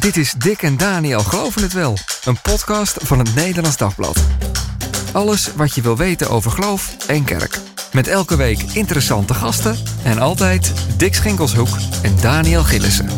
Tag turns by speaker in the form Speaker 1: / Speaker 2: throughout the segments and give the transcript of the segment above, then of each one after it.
Speaker 1: Dit is Dick en Daniel Geloven het Wel, een podcast van het Nederlands Dagblad. Alles wat je wil weten over geloof en kerk. Met elke week interessante gasten en altijd Dick Schinkelshoek en Daniel Gillissen.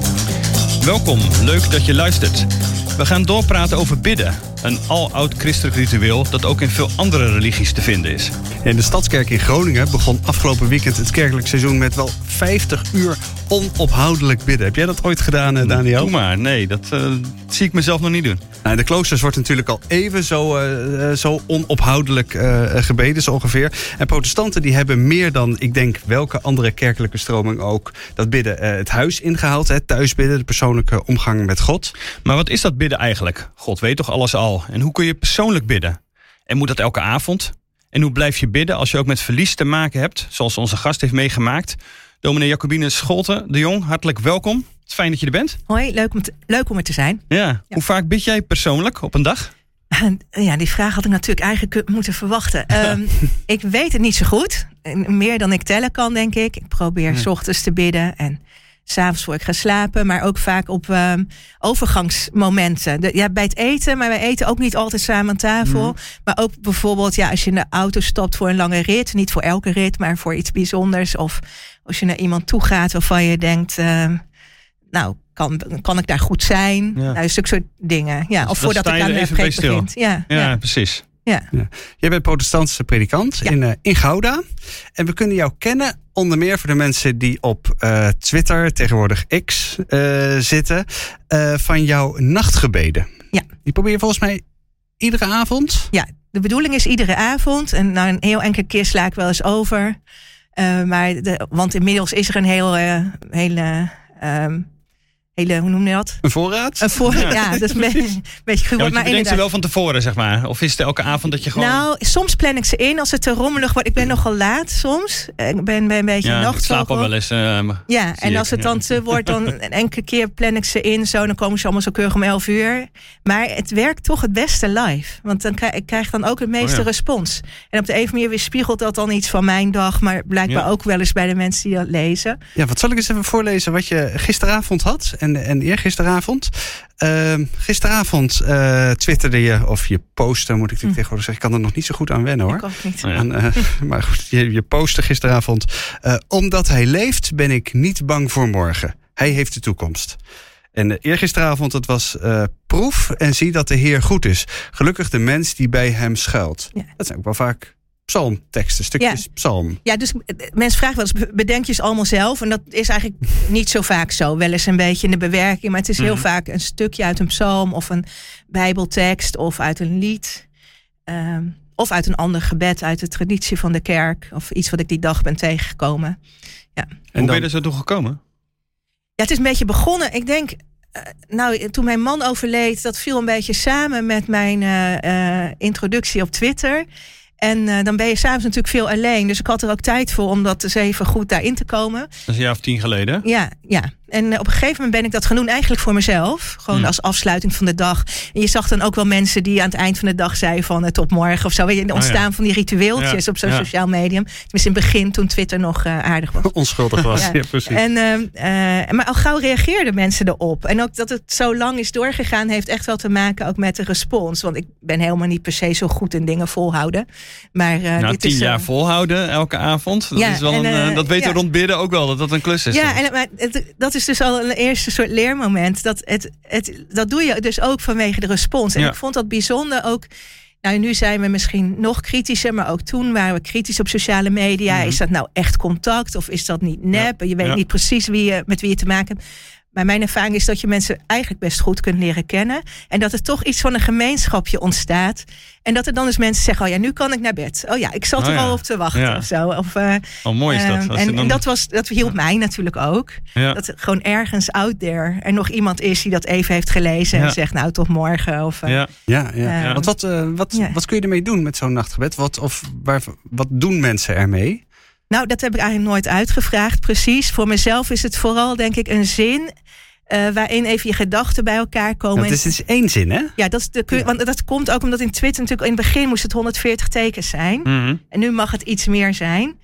Speaker 2: Welkom, leuk dat je luistert. We gaan doorpraten over bidden. Een aloud christelijk ritueel dat ook in veel andere religies te vinden is.
Speaker 3: In de Stadskerk in Groningen begon afgelopen weekend het kerkelijk seizoen met wel 50 uur onophoudelijk bidden. Heb jij dat ooit gedaan, eh, Daniel?
Speaker 2: Doe maar, nee, dat uh, zie ik mezelf nog niet doen.
Speaker 3: Nou, in de kloosters wordt natuurlijk al even zo, uh, zo onophoudelijk uh, gebeden, zo ongeveer. En protestanten die hebben meer dan, ik denk, welke andere kerkelijke stroming ook... dat bidden het huis ingehaald, het thuisbidden, de persoonlijke omgang met God.
Speaker 2: Maar wat is dat bidden eigenlijk? God weet toch alles al? En hoe kun je persoonlijk bidden? En moet dat elke avond? En hoe blijf je bidden als je ook met verlies te maken hebt, zoals onze gast heeft meegemaakt... Dominee Jacobine Scholten de Jong, hartelijk welkom. Fijn dat je er bent.
Speaker 4: Hoi, leuk om, te, leuk om er te zijn.
Speaker 2: Ja. Hoe vaak bid jij persoonlijk op een dag?
Speaker 4: Ja, die vraag had ik natuurlijk eigenlijk moeten verwachten. um, ik weet het niet zo goed. Meer dan ik tellen kan, denk ik. Ik probeer s ochtends te bidden en s'avonds voor ik ga slapen. Maar ook vaak op um, overgangsmomenten. De, ja, bij het eten, maar wij eten ook niet altijd samen aan tafel. Mm. Maar ook bijvoorbeeld ja, als je in de auto stapt voor een lange rit. Niet voor elke rit, maar voor iets bijzonders. Of als je naar iemand toe gaat waarvan je denkt, uh, nou, kan, kan ik daar goed zijn? Ja. Nou, een stuk soort dingen. Ja,
Speaker 2: dus
Speaker 4: of voordat ik aan de preek begint.
Speaker 2: Ja, ja, ja, precies.
Speaker 4: Ja.
Speaker 3: ja. Jij bent protestantse predikant ja. in, uh, in Gouda. En we kunnen jou kennen onder meer voor de mensen die op uh, Twitter, tegenwoordig X, uh, zitten, van jouw nachtgebeden.
Speaker 4: Ja.
Speaker 3: Die probeer je volgens mij iedere avond?
Speaker 4: Ja, de bedoeling is iedere avond. En nou, een heel enkele keer sla ik wel eens over. Maar de, want inmiddels is er een heel, hele, um, hele, hoe noem je dat?
Speaker 3: Een voorraad?
Speaker 4: Een voorraad, ja. dat is een beetje, beetje gruwelijk.
Speaker 2: Ja, maar je bedenkt ze wel van tevoren, zeg maar? Of is het elke avond dat je gewoon...
Speaker 4: Nou, soms plan ik ze in als het te rommelig wordt. Ik ben nogal laat soms. Ik ben, ben een beetje
Speaker 2: ja, ik slaap al wel eens. Uh,
Speaker 4: ja, en als het dan te wordt, dan een enkele keer plan ik ze in. Zo, dan komen ze allemaal zo keurig om 11 uur. Maar het werkt toch het beste live. Want dan krijg ik krijg dan ook het meeste oh respons. En op de een of andere manier weerspiegelt dat dan iets van mijn dag. Maar blijkbaar ook wel eens bij de mensen die dat lezen.
Speaker 3: Ja, wat zal ik eens even voorlezen wat je gisteravond had en, en eergisteravond. Uh, gisteravond uh, twitterde je, of je postte, moet ik hm. tegenwoordig zeggen. Ik kan er nog niet zo goed aan wennen hoor.
Speaker 4: Ik ook niet.
Speaker 3: Aan, uh, maar goed, je, je postte gisteravond. Uh, omdat hij leeft, ben ik niet bang voor morgen. Hij heeft de toekomst. En eergisteravond, het was uh, proef en zie dat de Heer goed is. Gelukkig de mens die bij hem schuilt. Ja. Dat zijn ook wel vaak psalmteksten, stukjes
Speaker 4: ja.
Speaker 3: psalm.
Speaker 4: Ja, dus mensen vragen wel eens, bedenk je het allemaal zelf? En dat is eigenlijk niet zo vaak zo. Wel eens een beetje in de bewerking, maar het is heel mm. vaak een stukje uit een psalm of een bijbeltekst of uit een lied. Um, of uit een ander gebed uit de traditie van de kerk. Of iets wat ik die dag ben tegengekomen. Ja.
Speaker 2: En Hoe ben je er zo toe gekomen?
Speaker 4: Ja, het is een beetje begonnen. Ik denk, uh, nou, toen mijn man overleed, dat viel een beetje samen met mijn uh, uh, introductie op Twitter. En uh, dan ben je s'avonds natuurlijk veel alleen. Dus ik had er ook tijd voor om dat eens even goed daarin te komen.
Speaker 2: Dat is een jaar of tien geleden?
Speaker 4: Ja, ja. En uh, op een gegeven moment ben ik dat gaan doen eigenlijk voor mezelf. Gewoon hmm. als afsluiting van de dag. En je zag dan ook wel mensen die aan het eind van de dag zeiden van het tot morgen of zo. Weet je, het ontstaan oh, ja. van die ritueeltjes ja. op zo'n sociaal medium. Tenminste in het begin toen Twitter nog uh, aardig was.
Speaker 3: Onschuldig was, ja, precies.
Speaker 4: En, maar al gauw reageerden mensen erop. En ook dat het zo lang is doorgegaan heeft echt wel te maken ook met de respons. Want ik ben helemaal niet per se zo goed in dingen volhouden. Maar,
Speaker 2: nou,
Speaker 4: dit
Speaker 2: tien
Speaker 4: is,
Speaker 2: jaar volhouden elke avond. Dat, is wel
Speaker 4: en,
Speaker 2: een, dat weten we rond bidden ook wel, dat dat een klus is.
Speaker 4: Ja, en, maar het, dat is dus al een eerste soort leermoment. Dat, het, het, dat doe je dus ook vanwege de respons. En ja. ik vond dat bijzonder ook... Nou, nu zijn we misschien nog kritischer, maar ook toen waren we kritisch op sociale media. Mm-hmm. Is dat nou echt contact of is dat niet nep? Ja. Je weet niet precies wie je, met wie je te maken hebt. Maar mijn ervaring is dat je mensen eigenlijk best goed kunt leren kennen. En dat er toch iets van een gemeenschapje ontstaat. En dat er dan eens mensen zeggen: Oh ja, nu kan ik naar bed. Oh ja, ik zat
Speaker 2: oh,
Speaker 4: er al op te wachten
Speaker 2: ja.
Speaker 4: of zo. Of, uh,
Speaker 2: oh, mooi is dat.
Speaker 4: Uh, en, dan... en, dat, was, dat hielp mij natuurlijk ook. Dat er gewoon ergens out there er nog iemand is die dat even heeft gelezen. En zegt: Nou, tot morgen. Of, uh,
Speaker 3: ja, ja. ja. Want wat, wat, wat kun je ermee doen met zo'n nachtgebed? Wat, of waar, wat doen mensen ermee?
Speaker 4: Nou, dat heb ik eigenlijk nooit uitgevraagd, precies. Voor mezelf is het vooral, denk ik, een zin uh, waarin even je gedachten bij elkaar komen.
Speaker 3: Ja, het is één zin, hè?
Speaker 4: Ja, dat, is de, ja. want dat komt ook omdat in Twitter natuurlijk in het begin moest het 140 tekens zijn.
Speaker 2: Mm -hmm.
Speaker 4: En nu mag het iets meer zijn.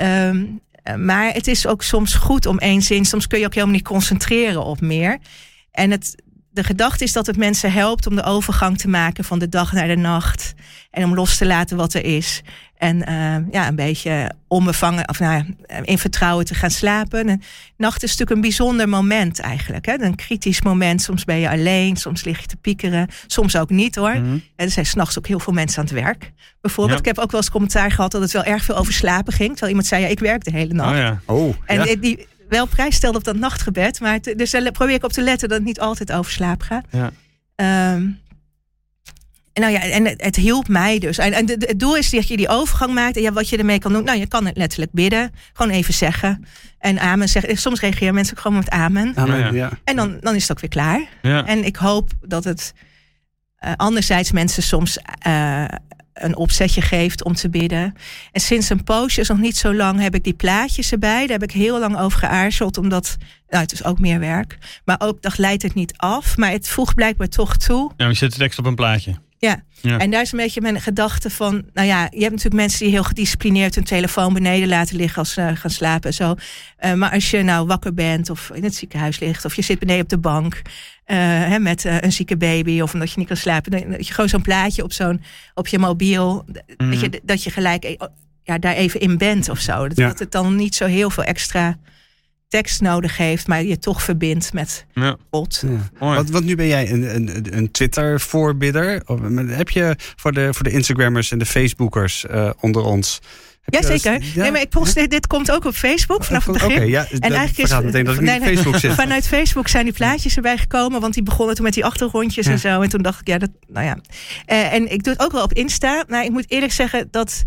Speaker 4: Um, maar het is ook soms goed om één zin. Soms kun je ook helemaal niet concentreren op meer. En het, de gedachte is dat het mensen helpt om de overgang te maken van de dag naar de nacht. En om los te laten wat er is. En uh, ja, een beetje onbevangen, of nou in vertrouwen te gaan slapen. En nacht is natuurlijk een bijzonder moment eigenlijk. Hè? Een kritisch moment. Soms ben je alleen, soms lig je te piekeren. Soms ook niet hoor.
Speaker 3: Mhm.
Speaker 4: En er zijn s'nachts ook heel veel mensen aan het werk. Bijvoorbeeld, ik heb ook wel eens commentaar gehad dat het wel erg veel over slapen ging. Terwijl iemand zei, ja, ik werk de hele nacht.
Speaker 2: Oh ja.
Speaker 3: Oh,
Speaker 4: En
Speaker 3: ja.
Speaker 4: die wel prijs stelde op dat nachtgebed. Maar het- dus daar probeer ik op te letten dat het niet altijd over slaap gaat.
Speaker 2: Ja.
Speaker 4: Ehm, en nou ja, en het, het hielp mij dus. En, en het doel is dat je die overgang maakt. En ja, wat je ermee kan doen. Nou, je kan het letterlijk bidden. Gewoon even zeggen. En amen zeggen. Soms reageren mensen ook gewoon met amen.
Speaker 3: Amen,
Speaker 2: Ja, ja.
Speaker 3: ja.
Speaker 4: En dan, dan is het ook weer klaar.
Speaker 2: Ja.
Speaker 4: En ik hoop dat het eh, anderzijds mensen soms eh, een opzetje geeft om te bidden. En sinds een poosje, is nog niet zo lang, heb ik die plaatjes erbij. Daar heb ik heel lang over geaarzeld, omdat nou, het is ook meer werk. Maar ook dat leidt het niet af. Maar het voegt blijkbaar toch toe.
Speaker 2: Ja, je zet de tekst op een plaatje.
Speaker 4: Ja.
Speaker 2: Ja.
Speaker 4: En daar is een beetje mijn gedachte van. Nou ja, je hebt natuurlijk mensen die heel gedisciplineerd hun telefoon beneden laten liggen als ze gaan slapen en zo. Eh, maar als je nou wakker bent of in het ziekenhuis ligt of je zit beneden op de bank eh, hè, met eh, een zieke baby of omdat je niet kan slapen, dan dat je gewoon zo'n plaatje op zo'n op je mobiel,
Speaker 2: Mhm.
Speaker 4: dat, je, dat je gelijk eh, ja, daar even in bent of zo. Dat,
Speaker 3: Ja.
Speaker 4: dat het dan niet zo heel veel extra tekst nodig heeft, maar je toch verbindt met
Speaker 2: Ja.
Speaker 4: God.
Speaker 3: Ja. Want, want nu ben jij een, een, een Twitter-voorbidder. Of, Heb je voor de, voor de Instagrammers en de Facebookers eh, onder ons...
Speaker 4: Jazeker.
Speaker 3: dat- ja?
Speaker 4: Nee, maar ik post, dit, dit komt ook op Facebook vanaf het begin.
Speaker 3: ja,
Speaker 4: En eigenlijk is
Speaker 3: meteen dat ik niet op Facebook zit.
Speaker 4: Vanuit Facebook zijn die plaatjes erbij gekomen, want die begonnen toen met die achtergrondjes
Speaker 3: Ja.
Speaker 4: en zo. En toen dacht ik, ja, dat, nou ja. Eh, en ik doe het ook wel op Insta. Maar ik moet eerlijk zeggen dat.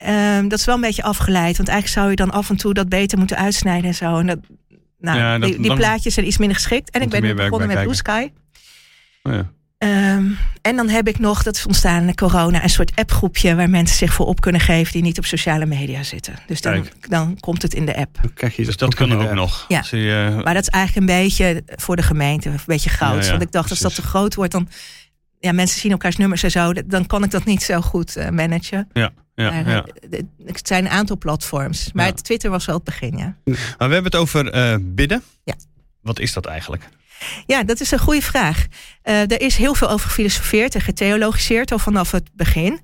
Speaker 4: Ehm, dat is wel een beetje afgeleid. Want eigenlijk zou je dan af en toe dat beter moeten uitsnijden en zo. En dat, nou,
Speaker 2: Ja, dat-
Speaker 4: die, plaatjes zijn iets minder geschikt. En ik ben nu begonnen met Blue Sky.
Speaker 2: Oh ja.
Speaker 4: Ehm, en dan heb ik nog, dat is ontstaan in corona, een soort appgroepje waar mensen zich voor op kunnen geven die niet op sociale media zitten. Dus dan,
Speaker 2: Kijk.
Speaker 4: dan komt het in de app.
Speaker 3: Dan krijg je
Speaker 2: Dus dat kan ook nog.
Speaker 4: Ja.
Speaker 2: Je, eh,
Speaker 4: Maar dat is eigenlijk een beetje voor de gemeente, een beetje goud.
Speaker 2: Ja, ja,
Speaker 4: Want ik dacht, als dat te groot wordt, dan. Ja, mensen zien elkaars nummers en zo. Dan kan ik dat niet zo goed eh, managen.
Speaker 2: ja, ja,
Speaker 4: maar,
Speaker 2: ja.
Speaker 4: eh, Het zijn een aantal platforms. Maar
Speaker 2: Ja.
Speaker 4: Twitter was wel het begin, ja.
Speaker 2: Maar we hebben het over eh, bidden.
Speaker 4: Ja.
Speaker 2: Wat is dat eigenlijk?
Speaker 4: Ja, dat is een goede vraag. Er is heel veel over gefilosofeerd en getheologiseerd al vanaf het begin.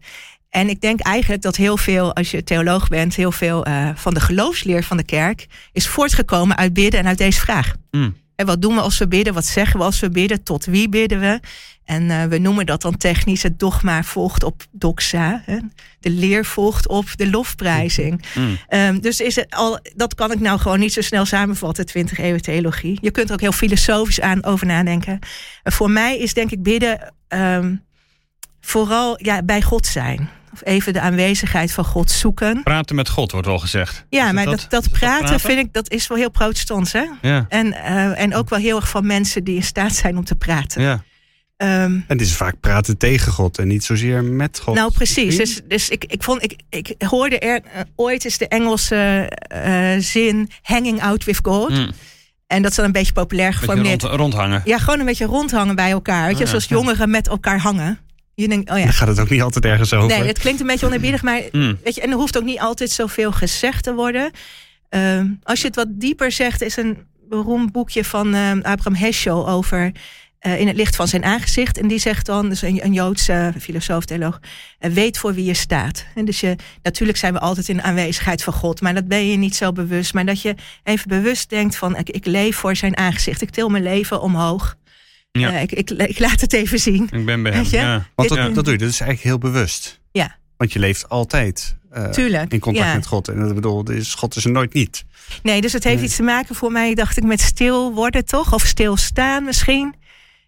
Speaker 4: En ik denk eigenlijk dat heel veel, als je theoloog bent, heel veel van de geloofsleer van de kerk is voortgekomen uit bidden en uit deze vraag.
Speaker 2: Mm.
Speaker 4: En wat doen we als we bidden? Wat zeggen we als we bidden? Tot wie bidden we? En eh, we noemen dat dan technisch het dogma volgt op doxa. Hè? De leer volgt op de lofprijzing.
Speaker 2: Mm.
Speaker 4: Ehm, dus is het al, dat kan ik nou gewoon niet zo snel samenvatten, 20 eeuwen theologie. Je kunt er ook heel filosofisch aan over nadenken. En voor mij is denk ik bidden ehm, vooral ja, bij God zijn. Of even de aanwezigheid van God zoeken.
Speaker 2: Praten met God wordt wel gezegd.
Speaker 4: Ja,
Speaker 2: Is
Speaker 4: maar dat, dat, praten, vind ik, dat is wel heel protestants, hè?
Speaker 2: Ja,
Speaker 4: En, eh, en ook wel heel erg van mensen die in staat zijn om te praten.
Speaker 2: ja.
Speaker 4: Ehm,
Speaker 3: En het is vaak praten tegen God en niet zozeer met God.
Speaker 4: nou, precies. Dus, dus ik, ik, vond, ik, ik hoorde er eh, ooit is de Engelse eh, zin hanging out with God.
Speaker 2: Mm.
Speaker 4: En dat is dan een beetje populair
Speaker 2: Beetje
Speaker 4: geformuleerd.
Speaker 2: rond, rondhangen.
Speaker 4: Ja, gewoon een beetje rondhangen bij elkaar. Weet je,
Speaker 2: Ah,
Speaker 4: zoals
Speaker 2: ja.
Speaker 4: jongeren met elkaar hangen. Je denkt, oh ja.
Speaker 3: Dan gaat het ook niet altijd ergens over.
Speaker 4: Nee, het klinkt een beetje oneerbiedig, maar
Speaker 2: Mm.
Speaker 4: weet je, en er hoeft ook niet altijd zoveel gezegd te worden. Ehm, als je het wat dieper zegt, is een beroemd boekje van ehm, Abraham Heschel over eh, in het licht van zijn aangezicht. En die zegt dan, dus een, een Joodse filosoof, theoloog, eh, weet voor wie je staat. En dus je, natuurlijk zijn we altijd in de aanwezigheid van God, maar dat ben je niet zo bewust. Maar dat je even bewust denkt van, ik, ik leef voor zijn aangezicht. Ik til mijn leven omhoog.
Speaker 2: Ja.
Speaker 4: Eh, ik, ik, ik laat het even zien.
Speaker 2: Ik ben bij hem. Ja.
Speaker 3: Want dat, dat doe je, dat is eigenlijk heel bewust.
Speaker 4: Ja.
Speaker 3: Want je leeft altijd eh,
Speaker 4: Tuurlijk.
Speaker 3: in contact
Speaker 4: ja.
Speaker 3: met God. En dat bedoel, is, God is er nooit niet.
Speaker 4: Nee, dus het heeft
Speaker 3: Nee.
Speaker 4: iets te maken voor mij, dacht ik, met stil worden toch? Of stilstaan misschien.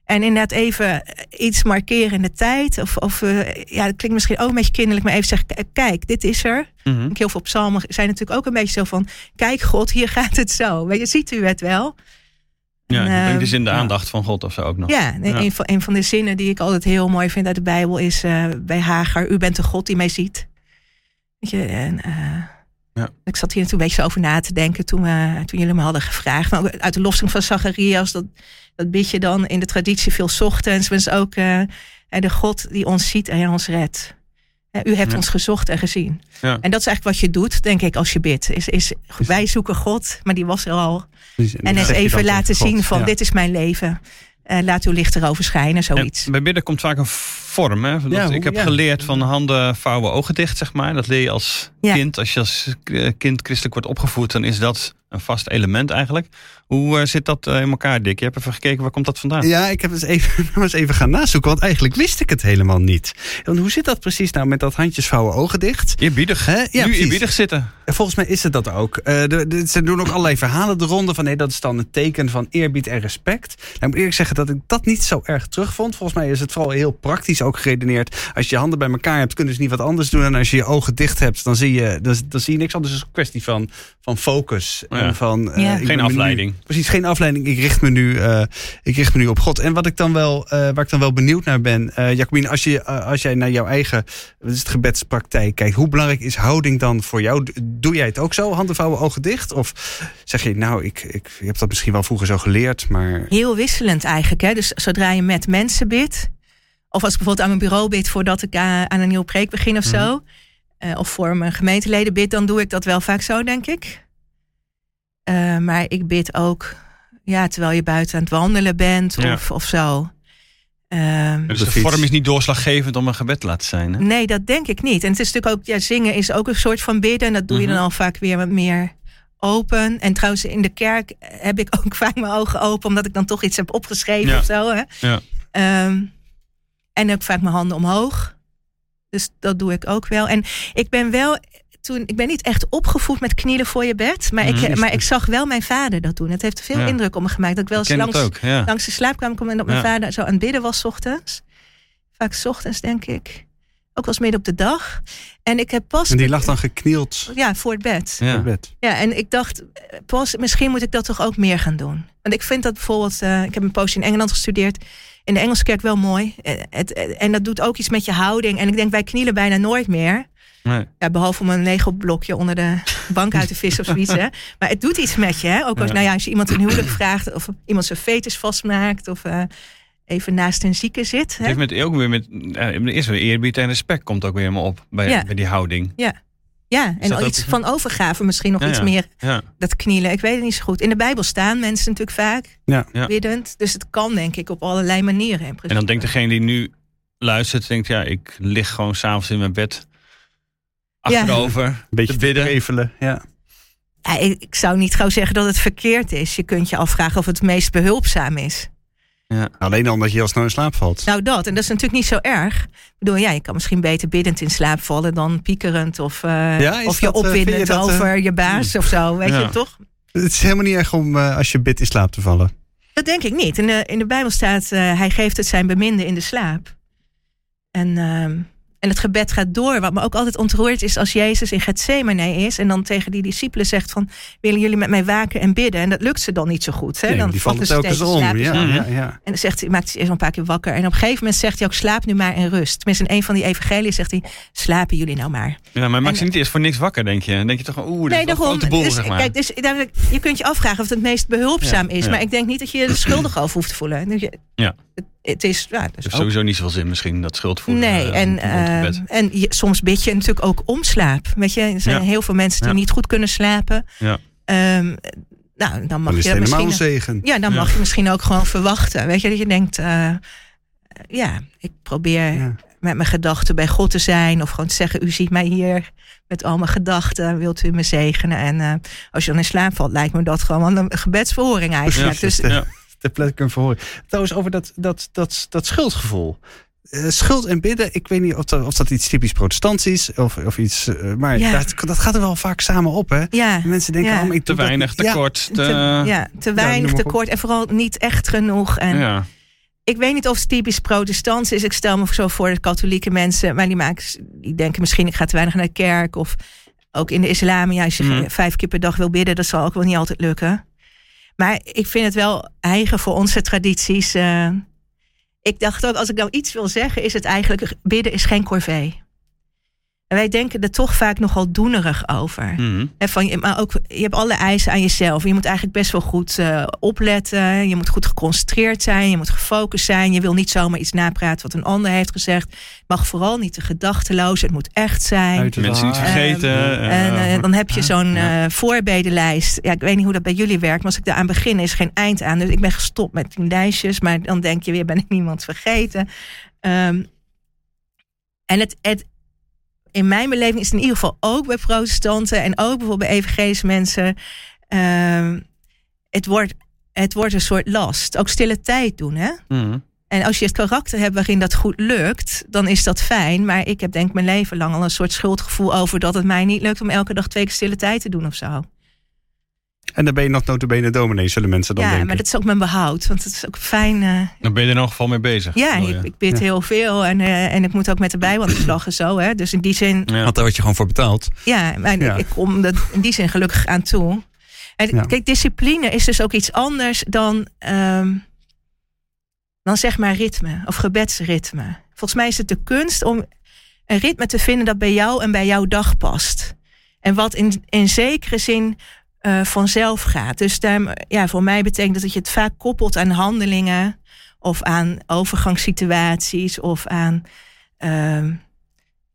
Speaker 4: En inderdaad even iets markeren in de tijd. Of, of eh, ja, dat klinkt misschien ook een beetje kinderlijk, maar even zeggen, kijk, dit is er.
Speaker 2: Mhm.
Speaker 4: Heel veel psalmen zijn natuurlijk ook een beetje zo van, kijk God, hier gaat het zo. Weet je, ziet u het wel?
Speaker 2: Ja,
Speaker 4: En,
Speaker 2: brengt
Speaker 4: ehm,
Speaker 2: dus in de
Speaker 3: ja.
Speaker 2: aandacht van God of zo ook nog.
Speaker 4: Ja, en
Speaker 2: Ja.
Speaker 4: Een, van, een van de zinnen die ik altijd heel mooi vind uit de Bijbel is eh, bij Hagar, u bent de God die mij ziet. Weet je, en, eh,
Speaker 2: Ja.
Speaker 4: Ik zat hier natuurlijk een beetje over na te denken toen, we, toen jullie me hadden gevraagd. Maar ook uit de lossing van Zacharias, dat, dat bid je dan in de traditie veel 's ochtends. Maar is ook eh, de God die ons ziet en ons redt. U hebt
Speaker 2: Ja.
Speaker 4: ons gezocht en gezien.
Speaker 2: Ja.
Speaker 4: En dat is eigenlijk wat je doet, denk ik, als je bidt. Is, is, wij zoeken God, maar die was er al.
Speaker 3: Dus-
Speaker 4: En eens even laten zien van
Speaker 3: Ja.
Speaker 4: dit is mijn leven. eh, laat uw licht erover schijnen, zoiets.
Speaker 2: En bij bidden komt vaak een vorm. Hè? Dat-
Speaker 3: Ja, hoe-
Speaker 2: ik heb
Speaker 3: ja.
Speaker 2: geleerd van handen vouwen, ogen dicht, zeg maar. Dat leer je als
Speaker 4: Ja.
Speaker 2: kind. Als je als kind christelijk wordt opgevoed, dan is dat een vast element eigenlijk. Hoe eh, zit dat eh, in elkaar, Dick? Je hebt even gekeken, waar komt dat vandaan?
Speaker 3: Ja, ik heb eens even, maar eens even gaan nazoeken, want eigenlijk wist ik het helemaal niet. Want hoe zit dat precies nou met dat handjes vouwen ogen dicht?
Speaker 2: Eerbiedig.
Speaker 3: Hè? Ja,
Speaker 2: nu eerbiedig zitten.
Speaker 3: En Volgens mij is het dat ook. Eh, de, de- ze doen ook allerlei verhalen de ronde van nee, dat is dan een teken van eerbied en respect. Nou, ik moet eerlijk zeggen dat ik dat niet zo erg terugvond. Volgens mij is het vooral heel praktisch ook geredeneerd. Als je je handen bij elkaar hebt, kunnen ze niet wat anders doen. En als je je ogen dicht hebt, dan zie je, dan, dan zie je niks anders. Het is een kwestie van, van focus.
Speaker 2: Ja.
Speaker 3: En van, eh,
Speaker 4: Ja.
Speaker 2: Geen afleiding.
Speaker 3: Precies, geen afleiding. Ik richt me nu, eh, ik richt me nu op God. En wat ik dan wel, eh, waar ik dan wel benieuwd naar ben, eh Jacobine, als, je, als jij naar jouw eigen wat is het, gebedspraktijk kijkt, hoe belangrijk is houding dan voor jou? Doe jij het ook zo, handen vouwen, ogen dicht? Of zeg je, nou, ik, ik, heb dat misschien wel vroeger zo geleerd, maar
Speaker 4: Heel wisselend eigenlijk. Hè? Dus zodra je met mensen bidt, of als ik bijvoorbeeld aan mijn bureau bid voordat ik aan, aan een nieuwe preek begin of zo, eh, of voor mijn gemeenteleden bid, dan doe ik dat wel vaak zo, denk ik. Eh, maar ik bid ook, ja, terwijl je buiten aan het wandelen bent
Speaker 2: Ja.
Speaker 4: of, of zo. Ehm,
Speaker 2: Dus
Speaker 3: de
Speaker 2: vorm is niet doorslaggevend om een gebed te laten zijn. Hè?
Speaker 4: Nee, dat denk ik niet. En het is natuurlijk ook, ja, zingen is ook een soort van bidden. En dat doe je
Speaker 2: Mhm.
Speaker 4: dan al vaak weer wat meer open. En trouwens, in de kerk heb ik ook vaak mijn ogen open, omdat ik dan toch iets heb opgeschreven
Speaker 2: Ja.
Speaker 4: of zo. Hè?
Speaker 2: Ja.
Speaker 4: Ehm, en ook vaak mijn handen omhoog. Dus dat doe ik ook wel. En ik ben wel. Toen, ik ben niet echt opgevoed met knielen voor je bed. Maar, ik, maar ik zag wel mijn vader dat doen. Het heeft veel
Speaker 2: Ja.
Speaker 4: indruk op me gemaakt. Dat ik wel eens langs,
Speaker 2: ook. Ja.
Speaker 4: langs de slaapkamer kwam en dat mijn
Speaker 2: Ja.
Speaker 4: vader zo aan het bidden was 's ochtends. Vaak 's ochtends, denk ik. Ook wel eens midden op de dag. En ik heb pas.
Speaker 3: en die lag dan geknield
Speaker 4: Ja, voor het bed.
Speaker 2: Ja.
Speaker 3: het bed.
Speaker 4: Ja, en ik dacht, eh, pas, misschien moet ik dat toch ook meer gaan doen. Want ik vind dat bijvoorbeeld, eh, ik heb een poosje in Engeland gestudeerd. In de Engelse kerk wel mooi. Eh, het, en dat doet ook iets met je houding. En ik denk, wij knielen bijna nooit meer.
Speaker 2: Nee.
Speaker 4: Ja, behalve om een Lego-blokje onder de bank uit te vissen of zoiets. Hè. Maar het doet iets met je. Hè. Ook als,
Speaker 2: Ja.
Speaker 4: nou ja, als je iemand een huwelijk vraagt. Of iemand zijn fetus vastmaakt. Of eh, even naast een zieke zit.
Speaker 2: Het
Speaker 4: Hè.
Speaker 2: heeft met, ook weer met, eh, eerst weer eerbied en respect komt ook weer helemaal op bij,
Speaker 4: Ja.
Speaker 2: bij die houding.
Speaker 4: Ja, en
Speaker 2: dat
Speaker 4: al iets van overgave misschien nog
Speaker 2: Ja,
Speaker 4: iets
Speaker 2: ja.
Speaker 4: meer.
Speaker 2: Ja.
Speaker 4: Dat knielen, ik weet het niet zo goed. In de Bijbel staan mensen natuurlijk vaak
Speaker 3: Ja.
Speaker 2: Ja.
Speaker 4: biddend. Dus het kan denk ik op allerlei manieren.
Speaker 2: En dan denkt degene die nu luistert, denkt ja, ik lig gewoon s'avonds in mijn bed.
Speaker 4: Ja.
Speaker 2: Achterover,
Speaker 3: Een beetje
Speaker 2: te bidden.
Speaker 3: prevelen, ja.
Speaker 4: Ja, ik, zou niet gauw zeggen dat het verkeerd is. Je kunt je afvragen of het meest behulpzaam is.
Speaker 2: Ja.
Speaker 3: Alleen al omdat je heel snel in slaap valt.
Speaker 4: Nou dat, en dat is natuurlijk niet zo erg. Ik bedoel, ja, je kan misschien beter biddend in slaap vallen dan piekerend of, eh,
Speaker 3: Ja, is
Speaker 4: of je
Speaker 3: dat, eh, je
Speaker 4: opwindend
Speaker 3: dat, eh,
Speaker 4: over je baas of zo. Weet
Speaker 2: Ja.
Speaker 4: je toch?
Speaker 3: Het is helemaal niet erg om eh, als je bidt in slaap te vallen.
Speaker 4: Dat denk ik niet. In de, in de Bijbel staat, eh, hij geeft het zijn beminde in de slaap. En, ehm, en het gebed gaat door. Wat me ook altijd ontroert is als Jezus in Gethsemane is... en dan tegen die discipelen zegt van... willen jullie met mij waken en bidden? En dat lukt ze dan niet zo goed. Hè?
Speaker 3: Nee,
Speaker 4: dan
Speaker 3: die vallen
Speaker 4: ze
Speaker 3: telkens om.
Speaker 4: ze.
Speaker 3: Ja,
Speaker 2: Mhm.
Speaker 3: ja, ja.
Speaker 4: En dan zegt hij, maakt hij eerst een paar keer wakker. En op een gegeven moment zegt hij ook, slaap nu maar in rust. Tenminste, in een van die evangeliën zegt hij, slapen jullie nou maar.
Speaker 2: Ja, maar maakt ze niet eerst voor niks wakker, denk je? Dan denk je toch, oeh, dit
Speaker 4: nee,
Speaker 2: is
Speaker 4: daarom.
Speaker 2: boel,
Speaker 4: dus,
Speaker 2: zeg maar.
Speaker 4: Kijk, dus, je kunt je afvragen of het het meest behulpzaam
Speaker 2: Ja,
Speaker 4: is.
Speaker 2: ja.
Speaker 4: Maar ik denk niet dat je je er schuldig over hoeft te voelen. Dus je-
Speaker 2: Ja.
Speaker 4: Het, het is, ja,
Speaker 2: heeft
Speaker 4: ook-
Speaker 2: sowieso niet zoveel zin misschien, dat schuldvoelen.
Speaker 4: Nee,
Speaker 2: eh,
Speaker 4: en, eh, en je, soms bid je natuurlijk ook om slaap. Weet je, er zijn
Speaker 2: Ja.
Speaker 4: heel veel mensen die
Speaker 2: Ja.
Speaker 4: niet goed kunnen slapen.
Speaker 2: Ja.
Speaker 4: Ehm, nou, dan mag
Speaker 3: Dan
Speaker 4: je misschien...
Speaker 3: zegen.
Speaker 4: Ja, dan
Speaker 2: Ja.
Speaker 4: mag je misschien ook gewoon verwachten. Weet je, dat je denkt, eh, ja, ik probeer
Speaker 3: Ja.
Speaker 4: met mijn gedachten bij God te zijn. Of gewoon te zeggen, u ziet mij hier met al mijn gedachten. Wilt u me zegenen? En eh, als je dan in slaap valt, lijkt me dat gewoon een gebedsverhoring eigenlijk. Dus.
Speaker 3: Ter plekke kunnen verhoren. Trouwens, over dat, dat, dat, dat schuldgevoel. Eh, schuld en bidden, ik weet niet of dat, of dat iets typisch protestants is. Of, of iets, eh, maar
Speaker 4: Ja.
Speaker 3: dat, dat gaat er wel vaak samen op. Hè?
Speaker 4: ja,
Speaker 3: Mensen denken,
Speaker 4: Ja.
Speaker 3: oh, ik
Speaker 2: Te
Speaker 3: dat
Speaker 2: weinig,
Speaker 3: niet.
Speaker 2: te
Speaker 3: Ja,
Speaker 2: kort, te...
Speaker 4: te, ja, te weinig,
Speaker 3: noem maar
Speaker 4: te
Speaker 3: op.
Speaker 4: kort en vooral niet echt genoeg. En
Speaker 2: ja.
Speaker 4: ik weet niet of het typisch protestants is. Ik stel me zo voor de katholieke mensen, maar die, maken, die denken misschien ik ga te weinig naar de kerk. Of ook in de islam, ja, als je
Speaker 2: Mhm.
Speaker 4: vijf keer per dag wil bidden, dat zal ook wel niet altijd lukken. Maar ik vind het wel eigen voor onze tradities. eh. ik dacht ook, als ik nou iets wil zeggen, is het eigenlijk bidden is geen corvée. En wij denken er toch vaak nogal doenerig over.
Speaker 2: Mhm.
Speaker 4: Hè, van, je- maar ook, je hebt alle eisen aan jezelf. Je moet eigenlijk best wel goed eh, opletten. Je moet goed geconcentreerd zijn. Je moet gefocust zijn. Je wil niet zomaar iets napraten wat een ander heeft gezegd. Het mag vooral niet te gedachteloos. Het moet echt zijn.
Speaker 2: Mensen niet vergeten.
Speaker 4: En
Speaker 2: eh,
Speaker 4: eh, dan heb je zo'n eh, voorbedenlijst. Ja, ik weet niet hoe dat bij jullie werkt. Maar als ik daar aan begin, is geen eind aan. Dus ik ben gestopt met die lijstjes. Maar dan denk je weer, ben ik niemand vergeten. Ehm, en het, het, in mijn beleving is het in ieder geval ook bij protestanten... en ook bijvoorbeeld bij evangelische mensen... ehm, het, wordt, het wordt een soort last. Ook stille tijd doen, hè?
Speaker 2: mhm.
Speaker 4: En als je het karakter hebt waarin dat goed lukt, dan is dat fijn. Maar ik heb denk ik mijn leven lang al een soort schuldgevoel over dat het mij niet lukt om elke dag twee keer stille tijd te doen of zo.
Speaker 3: En dan ben je nog notabene dominee, zullen mensen dan
Speaker 4: ja,
Speaker 3: denken.
Speaker 4: maar dat is ook mijn behoud. Want het is ook fijn. eh,
Speaker 2: Dan ben je er in ieder geval mee bezig.
Speaker 4: ja, ik, ik bid
Speaker 3: Ja.
Speaker 4: heel veel en, eh, en ik moet ook met de Bijbel aan de slag en zo. Hè. Dus in die zin,
Speaker 2: Ja.
Speaker 5: Want daar word je gewoon voor betaald.
Speaker 4: ja, maar
Speaker 3: Ja.
Speaker 4: ik kom er in die zin gelukkig aan toe. En,
Speaker 3: Ja.
Speaker 4: Kijk, discipline is dus ook iets anders dan, ehm, dan zeg maar ritme of gebedsritme. Volgens mij is het de kunst om een ritme te vinden dat bij jou en bij jouw dag past. En wat in, in zekere zin eh, vanzelf gaat. Dus daar, ja, voor mij betekent dat dat je het vaak koppelt aan handelingen of aan overgangssituaties of aan ehm,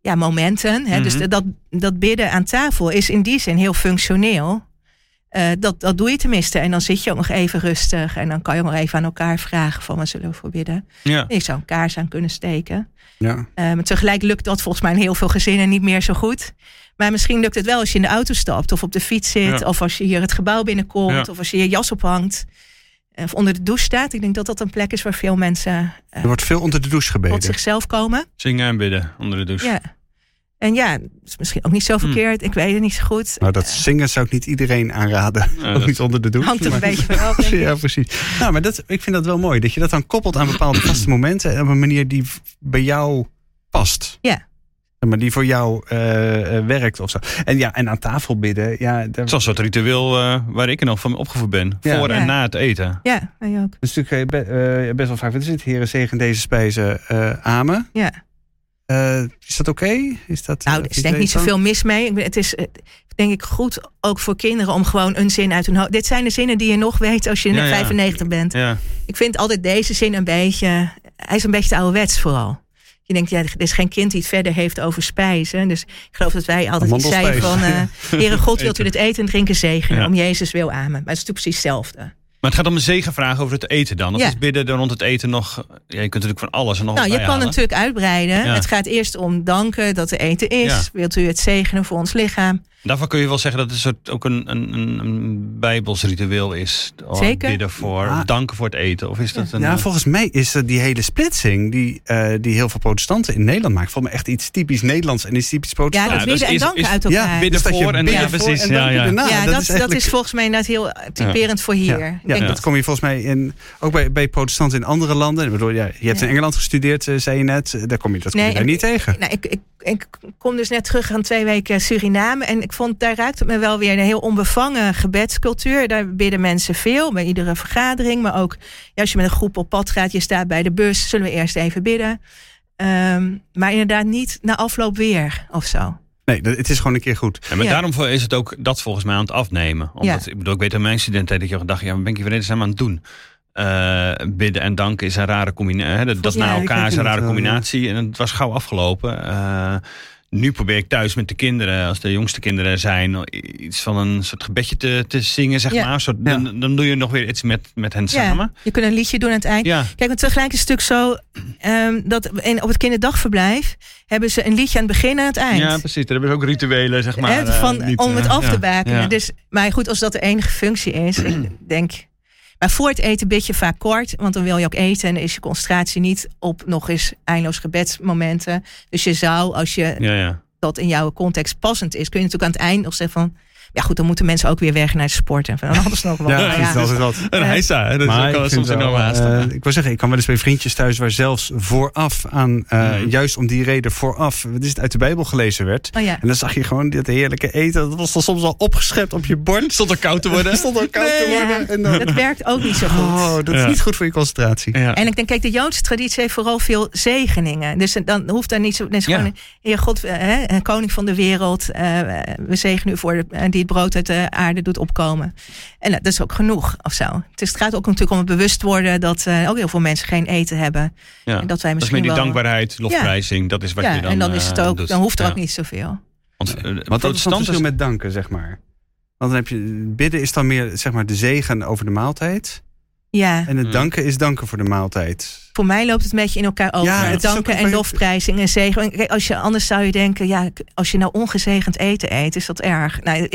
Speaker 4: ja, momenten. Hè? Dus
Speaker 2: Mhm.
Speaker 4: dat, dat bidden aan tafel is in die zin heel functioneel. Eh, dat, dat doe je tenminste. En dan zit je ook nog even rustig. En dan kan je ook nog even aan elkaar vragen van wat zullen we voor bidden.
Speaker 2: Ja.
Speaker 4: Je zou een kaars aan kunnen steken.
Speaker 3: Ja.
Speaker 4: Eh, maar tegelijk lukt dat volgens mij in heel veel gezinnen niet meer zo goed. Maar misschien lukt het wel als je in de auto stapt of op de fiets zit.
Speaker 2: Ja.
Speaker 4: Of als je hier het gebouw binnenkomt.
Speaker 2: Ja.
Speaker 4: Of als je je jas ophangt. Of onder de douche staat. Ik denk dat dat een plek is waar veel mensen eh,
Speaker 3: Er wordt veel onder de douche
Speaker 4: tot
Speaker 3: gebeden.
Speaker 4: zichzelf komen.
Speaker 2: Zingen en bidden onder de douche.
Speaker 4: Ja. En ja, dat is misschien ook niet zo verkeerd. Ik weet het niet zo goed.
Speaker 3: Nou, dat zingen zou ik niet iedereen aanraden.
Speaker 2: Ja,
Speaker 3: ook
Speaker 2: dat-
Speaker 3: niet onder de douche.
Speaker 4: hangt er een
Speaker 3: maar-
Speaker 4: beetje van af. denk ik.
Speaker 3: Ja, precies. Nou, maar dat, ik vind dat wel mooi. Dat je dat dan koppelt aan bepaalde vaste momenten. En op een manier die bij jou past.
Speaker 4: Ja.
Speaker 3: Maar die voor jou eh, eh, werkt of zo. En ja, en aan tafel bidden. Ja, daar,
Speaker 2: Het is een soort ritueel eh, waar ik nog van opgevoed ben.
Speaker 3: Ja.
Speaker 2: Voor en
Speaker 4: Ja.
Speaker 2: na het eten.
Speaker 4: Ja, wij ook.
Speaker 3: Dat is natuurlijk eh, eh, best wel vaak. Wat is het? Heren, zegen deze spijzen. eh amen.
Speaker 4: Ja.
Speaker 3: Eh, is dat oké? Is dat?
Speaker 4: Nou,
Speaker 3: eh,
Speaker 4: er is denk ik niet zoveel mis mee. Ik ben- Het is eh, denk ik goed ook voor kinderen om gewoon een zin uit hun hoofd. Dit zijn de zinnen die je nog weet als je
Speaker 2: Ja, ja.
Speaker 4: 95 bent.
Speaker 2: Ja.
Speaker 4: Ik vind altijd deze zin een beetje. Hij is een beetje te ouderwets vooral. Je denkt, ja, er is geen kind die het verder heeft over spijzen. Dus ik geloof dat wij altijd iets zeiden van... Eh Heere God, wilt u dit eten en drinken zegenen?
Speaker 2: Ja.
Speaker 4: Om Jezus wil amen. Maar het is natuurlijk precies hetzelfde.
Speaker 2: Maar het gaat om een zegenvraag over het eten dan. Of
Speaker 4: Ja.
Speaker 2: is bidden rond het eten nog... Ja, je kunt natuurlijk van alles en nog
Speaker 4: Nou, je kan natuurlijk uitbreiden.
Speaker 2: Ja.
Speaker 4: Het gaat eerst om danken dat er eten is. Wilt u het zegenen voor ons lichaam?
Speaker 2: Daarvan kun je wel zeggen dat het een soort, ook een, een, een, een bijbels ritueel is. Oh,
Speaker 4: Zeker.
Speaker 2: Bidden voor,
Speaker 3: Ah.
Speaker 2: danken voor het eten. Of is dat een...
Speaker 3: Ja,
Speaker 2: eh,
Speaker 3: volgens mij is dat die hele splitsing die, eh, die heel veel protestanten in Nederland maken. Volgens mij echt iets typisch Nederlands en iets typisch
Speaker 4: Ja,
Speaker 3: protestants.
Speaker 4: dat
Speaker 2: Ja,
Speaker 4: bidden
Speaker 2: dus
Speaker 4: en
Speaker 2: is-
Speaker 4: danken
Speaker 2: is-
Speaker 4: uit
Speaker 3: Ja,
Speaker 4: elkaar.
Speaker 2: bidden
Speaker 3: dus dat
Speaker 2: voor en-
Speaker 3: bidden
Speaker 2: ja,
Speaker 3: voor
Speaker 2: precies,
Speaker 3: en
Speaker 2: ja,
Speaker 3: danken
Speaker 2: ja.
Speaker 3: daarna.
Speaker 4: ja, dat,
Speaker 3: is
Speaker 4: dat,
Speaker 3: eigenlijk-
Speaker 4: is volgens mij inderdaad heel typerend voor hier.
Speaker 3: Ja,
Speaker 4: Ik
Speaker 3: ja,
Speaker 4: denk
Speaker 2: Ja.
Speaker 3: dat kom je volgens mij in, ook bij, bij protestanten in andere landen. Ik bedoel, ja, je hebt
Speaker 4: Ja.
Speaker 3: in Engeland gestudeerd, eh, zei je net. Eh, Daar kom je, dat kom
Speaker 4: Nee,
Speaker 3: je daar
Speaker 4: en-
Speaker 3: niet tegen.
Speaker 4: Nou, ik, ik, ik kom dus net terug aan twee weken Suriname. En ik vond, daar raakt het me wel weer een heel onbevangen gebedscultuur. Daar bidden mensen veel, bij iedere vergadering. Maar ook ja, als je met een groep op pad gaat, je staat bij de bus, zullen we eerst even bidden. Ehm, maar inderdaad niet na afloop weer of zo.
Speaker 3: Nee, dat- het is gewoon een keer goed.
Speaker 2: Ja, maar
Speaker 4: Ja.
Speaker 2: daarom is het ook dat volgens mij aan het afnemen. Omdat,
Speaker 4: Ja.
Speaker 2: ik bedoel, ik weet aan mijn studenten dat ik gedacht, ja, wat ben ik hier aan het doen? Eh, bidden en danken is een rare combinatie. Dat, dat
Speaker 3: Ja,
Speaker 2: na elkaar is een rare
Speaker 3: wel, ja.
Speaker 2: combinatie. En het was gauw afgelopen. Eh, nu probeer ik thuis met de kinderen, als de jongste kinderen zijn, iets van een soort gebedje te, te zingen, zeg
Speaker 4: Ja.
Speaker 2: maar.
Speaker 3: Ja.
Speaker 2: dan, dan doe je nog weer iets met, met hen
Speaker 4: Ja,
Speaker 2: samen.
Speaker 4: je kunt een liedje doen aan het eind.
Speaker 2: Ja,
Speaker 4: Kijk, want tegelijk is het natuurlijk zo ehm, dat in, op het kinderdagverblijf hebben ze een liedje aan het begin en aan het eind.
Speaker 2: ja, precies. Daar hebben ze ook rituelen, zeg maar. Eh,
Speaker 4: van,
Speaker 2: niet,
Speaker 4: om het
Speaker 2: eh,
Speaker 4: af te bakenen. Dus, maar goed, als dat de enige functie is, ik denk. Maar voor het eten bid je vaak kort, want dan wil je ook eten en is je concentratie niet op nog eens eindeloos gebedsmomenten. Dus je zou, als je
Speaker 2: Ja, ja.
Speaker 4: dat in jouw context passend is, kun je natuurlijk aan het eind nog zeggen van. Ja, goed, dan moeten mensen ook weer weg naar het sport en van alles nog wat.
Speaker 3: Ja, dat is altijd wat.
Speaker 2: Een heisa, hè? dat is
Speaker 3: Maar
Speaker 2: ook
Speaker 3: ik
Speaker 2: wel
Speaker 3: vind
Speaker 2: soms
Speaker 3: wel,
Speaker 2: enorm haast.
Speaker 3: ik wil zeggen, ik kan wel eens bij vriendjes thuis waar zelfs vooraf aan, eh, juist om die reden vooraf, wat is het, uit de Bijbel gelezen werd.
Speaker 4: Oh ja.
Speaker 3: En dan zag je gewoon dit heerlijke eten. Dat was dan soms al opgeschept op je bord.
Speaker 2: Stond er koud te worden.
Speaker 3: stond al koud te
Speaker 4: Ja,
Speaker 3: worden. En dan,
Speaker 4: dat werkt ook niet zo goed.
Speaker 3: oh, dat is niet goed voor je concentratie.
Speaker 2: Ja.
Speaker 4: En ik denk, kijk, de Joodse traditie heeft vooral veel zegeningen. Dus dan hoeft daar niet zo. Is
Speaker 2: Ja.
Speaker 4: gewoon, Heer God, eh, hè, koning van de wereld. eh, we zegenen u voor de, die het brood uit de aarde doet opkomen. En dat is ook genoeg of zo. Het, is, het gaat ook natuurlijk om het bewust worden dat eh, ook heel veel mensen geen eten hebben.
Speaker 2: Ja.
Speaker 4: En dat wij
Speaker 2: Dat is
Speaker 4: misschien
Speaker 2: meer die
Speaker 4: wel.
Speaker 2: dankbaarheid, lofprijzing. Dat is wat
Speaker 4: ja,
Speaker 2: je dan
Speaker 4: en dan is het
Speaker 2: eh,
Speaker 4: ook,
Speaker 2: doet.
Speaker 4: dan hoeft er
Speaker 2: Ja.
Speaker 4: ook niet zoveel.
Speaker 2: Want, eh,
Speaker 3: Want dat is dan het verschil met danken, zeg maar. Want dan heb je, bidden is dan meer zeg maar, de zegen over de maaltijd.
Speaker 4: Ja,
Speaker 3: En het
Speaker 2: Mm.
Speaker 3: danken is danken voor de maaltijd.
Speaker 4: voor mij loopt het een beetje in elkaar over.
Speaker 3: Ja,
Speaker 4: danken en lofprijzing en zegen. Kijk, als je, anders zou je denken, ja, als je nou ongezegend eten eet, is dat erg. Nou,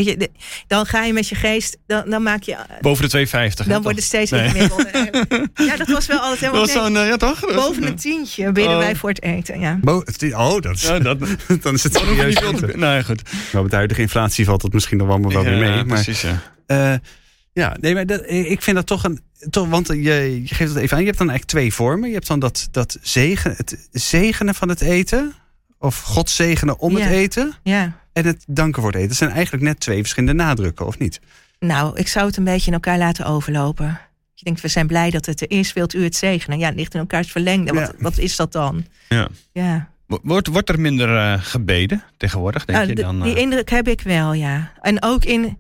Speaker 4: dan ga je met je geest, dan, dan maak je
Speaker 2: Boven de 250. hè,
Speaker 4: Dan wordt het steeds
Speaker 2: Nee.
Speaker 4: ingewikkelder. ja, dat was wel altijd
Speaker 2: Dat
Speaker 4: helemaal
Speaker 2: was zo'n, eh, ja toch? Dat was-
Speaker 4: Boven een tientje bidden
Speaker 2: Oh.
Speaker 4: wij voor het eten. Ja.
Speaker 3: Bo- oh, dat is,
Speaker 2: Ja, dat,
Speaker 3: dan is het
Speaker 2: dat
Speaker 3: serieus.
Speaker 2: niet veel te... Nou ja, goed.
Speaker 3: Maar met de huidige inflatie valt het misschien nog wel, wel weer
Speaker 2: Ja,
Speaker 3: mee. Maar,
Speaker 2: precies, ja.
Speaker 3: eh, ja, nee, maar dat, ik vind dat toch een. Toch, want je, je geeft het even aan. Je hebt dan eigenlijk twee vormen. Je hebt dan dat, dat zegen, het zegenen van het eten. Of God zegenen om
Speaker 4: Ja.
Speaker 3: het eten.
Speaker 4: ja.
Speaker 3: En het danken voor het eten. Dat zijn eigenlijk net twee verschillende nadrukken, of niet?
Speaker 4: Nou, ik zou het een beetje in elkaar laten overlopen. Je denkt, we zijn blij dat het er is. Wilt u het zegenen? Ja, het ligt in elkaars verlengde. Wat,
Speaker 3: Ja.
Speaker 4: wat is dat dan?
Speaker 2: Ja.
Speaker 4: Ja.
Speaker 2: Wordt, wordt er minder eh, gebeden tegenwoordig, denk
Speaker 4: Nou,
Speaker 2: je? Dan,
Speaker 4: die
Speaker 2: eh,
Speaker 4: indruk heb ik wel, ja. En ook in,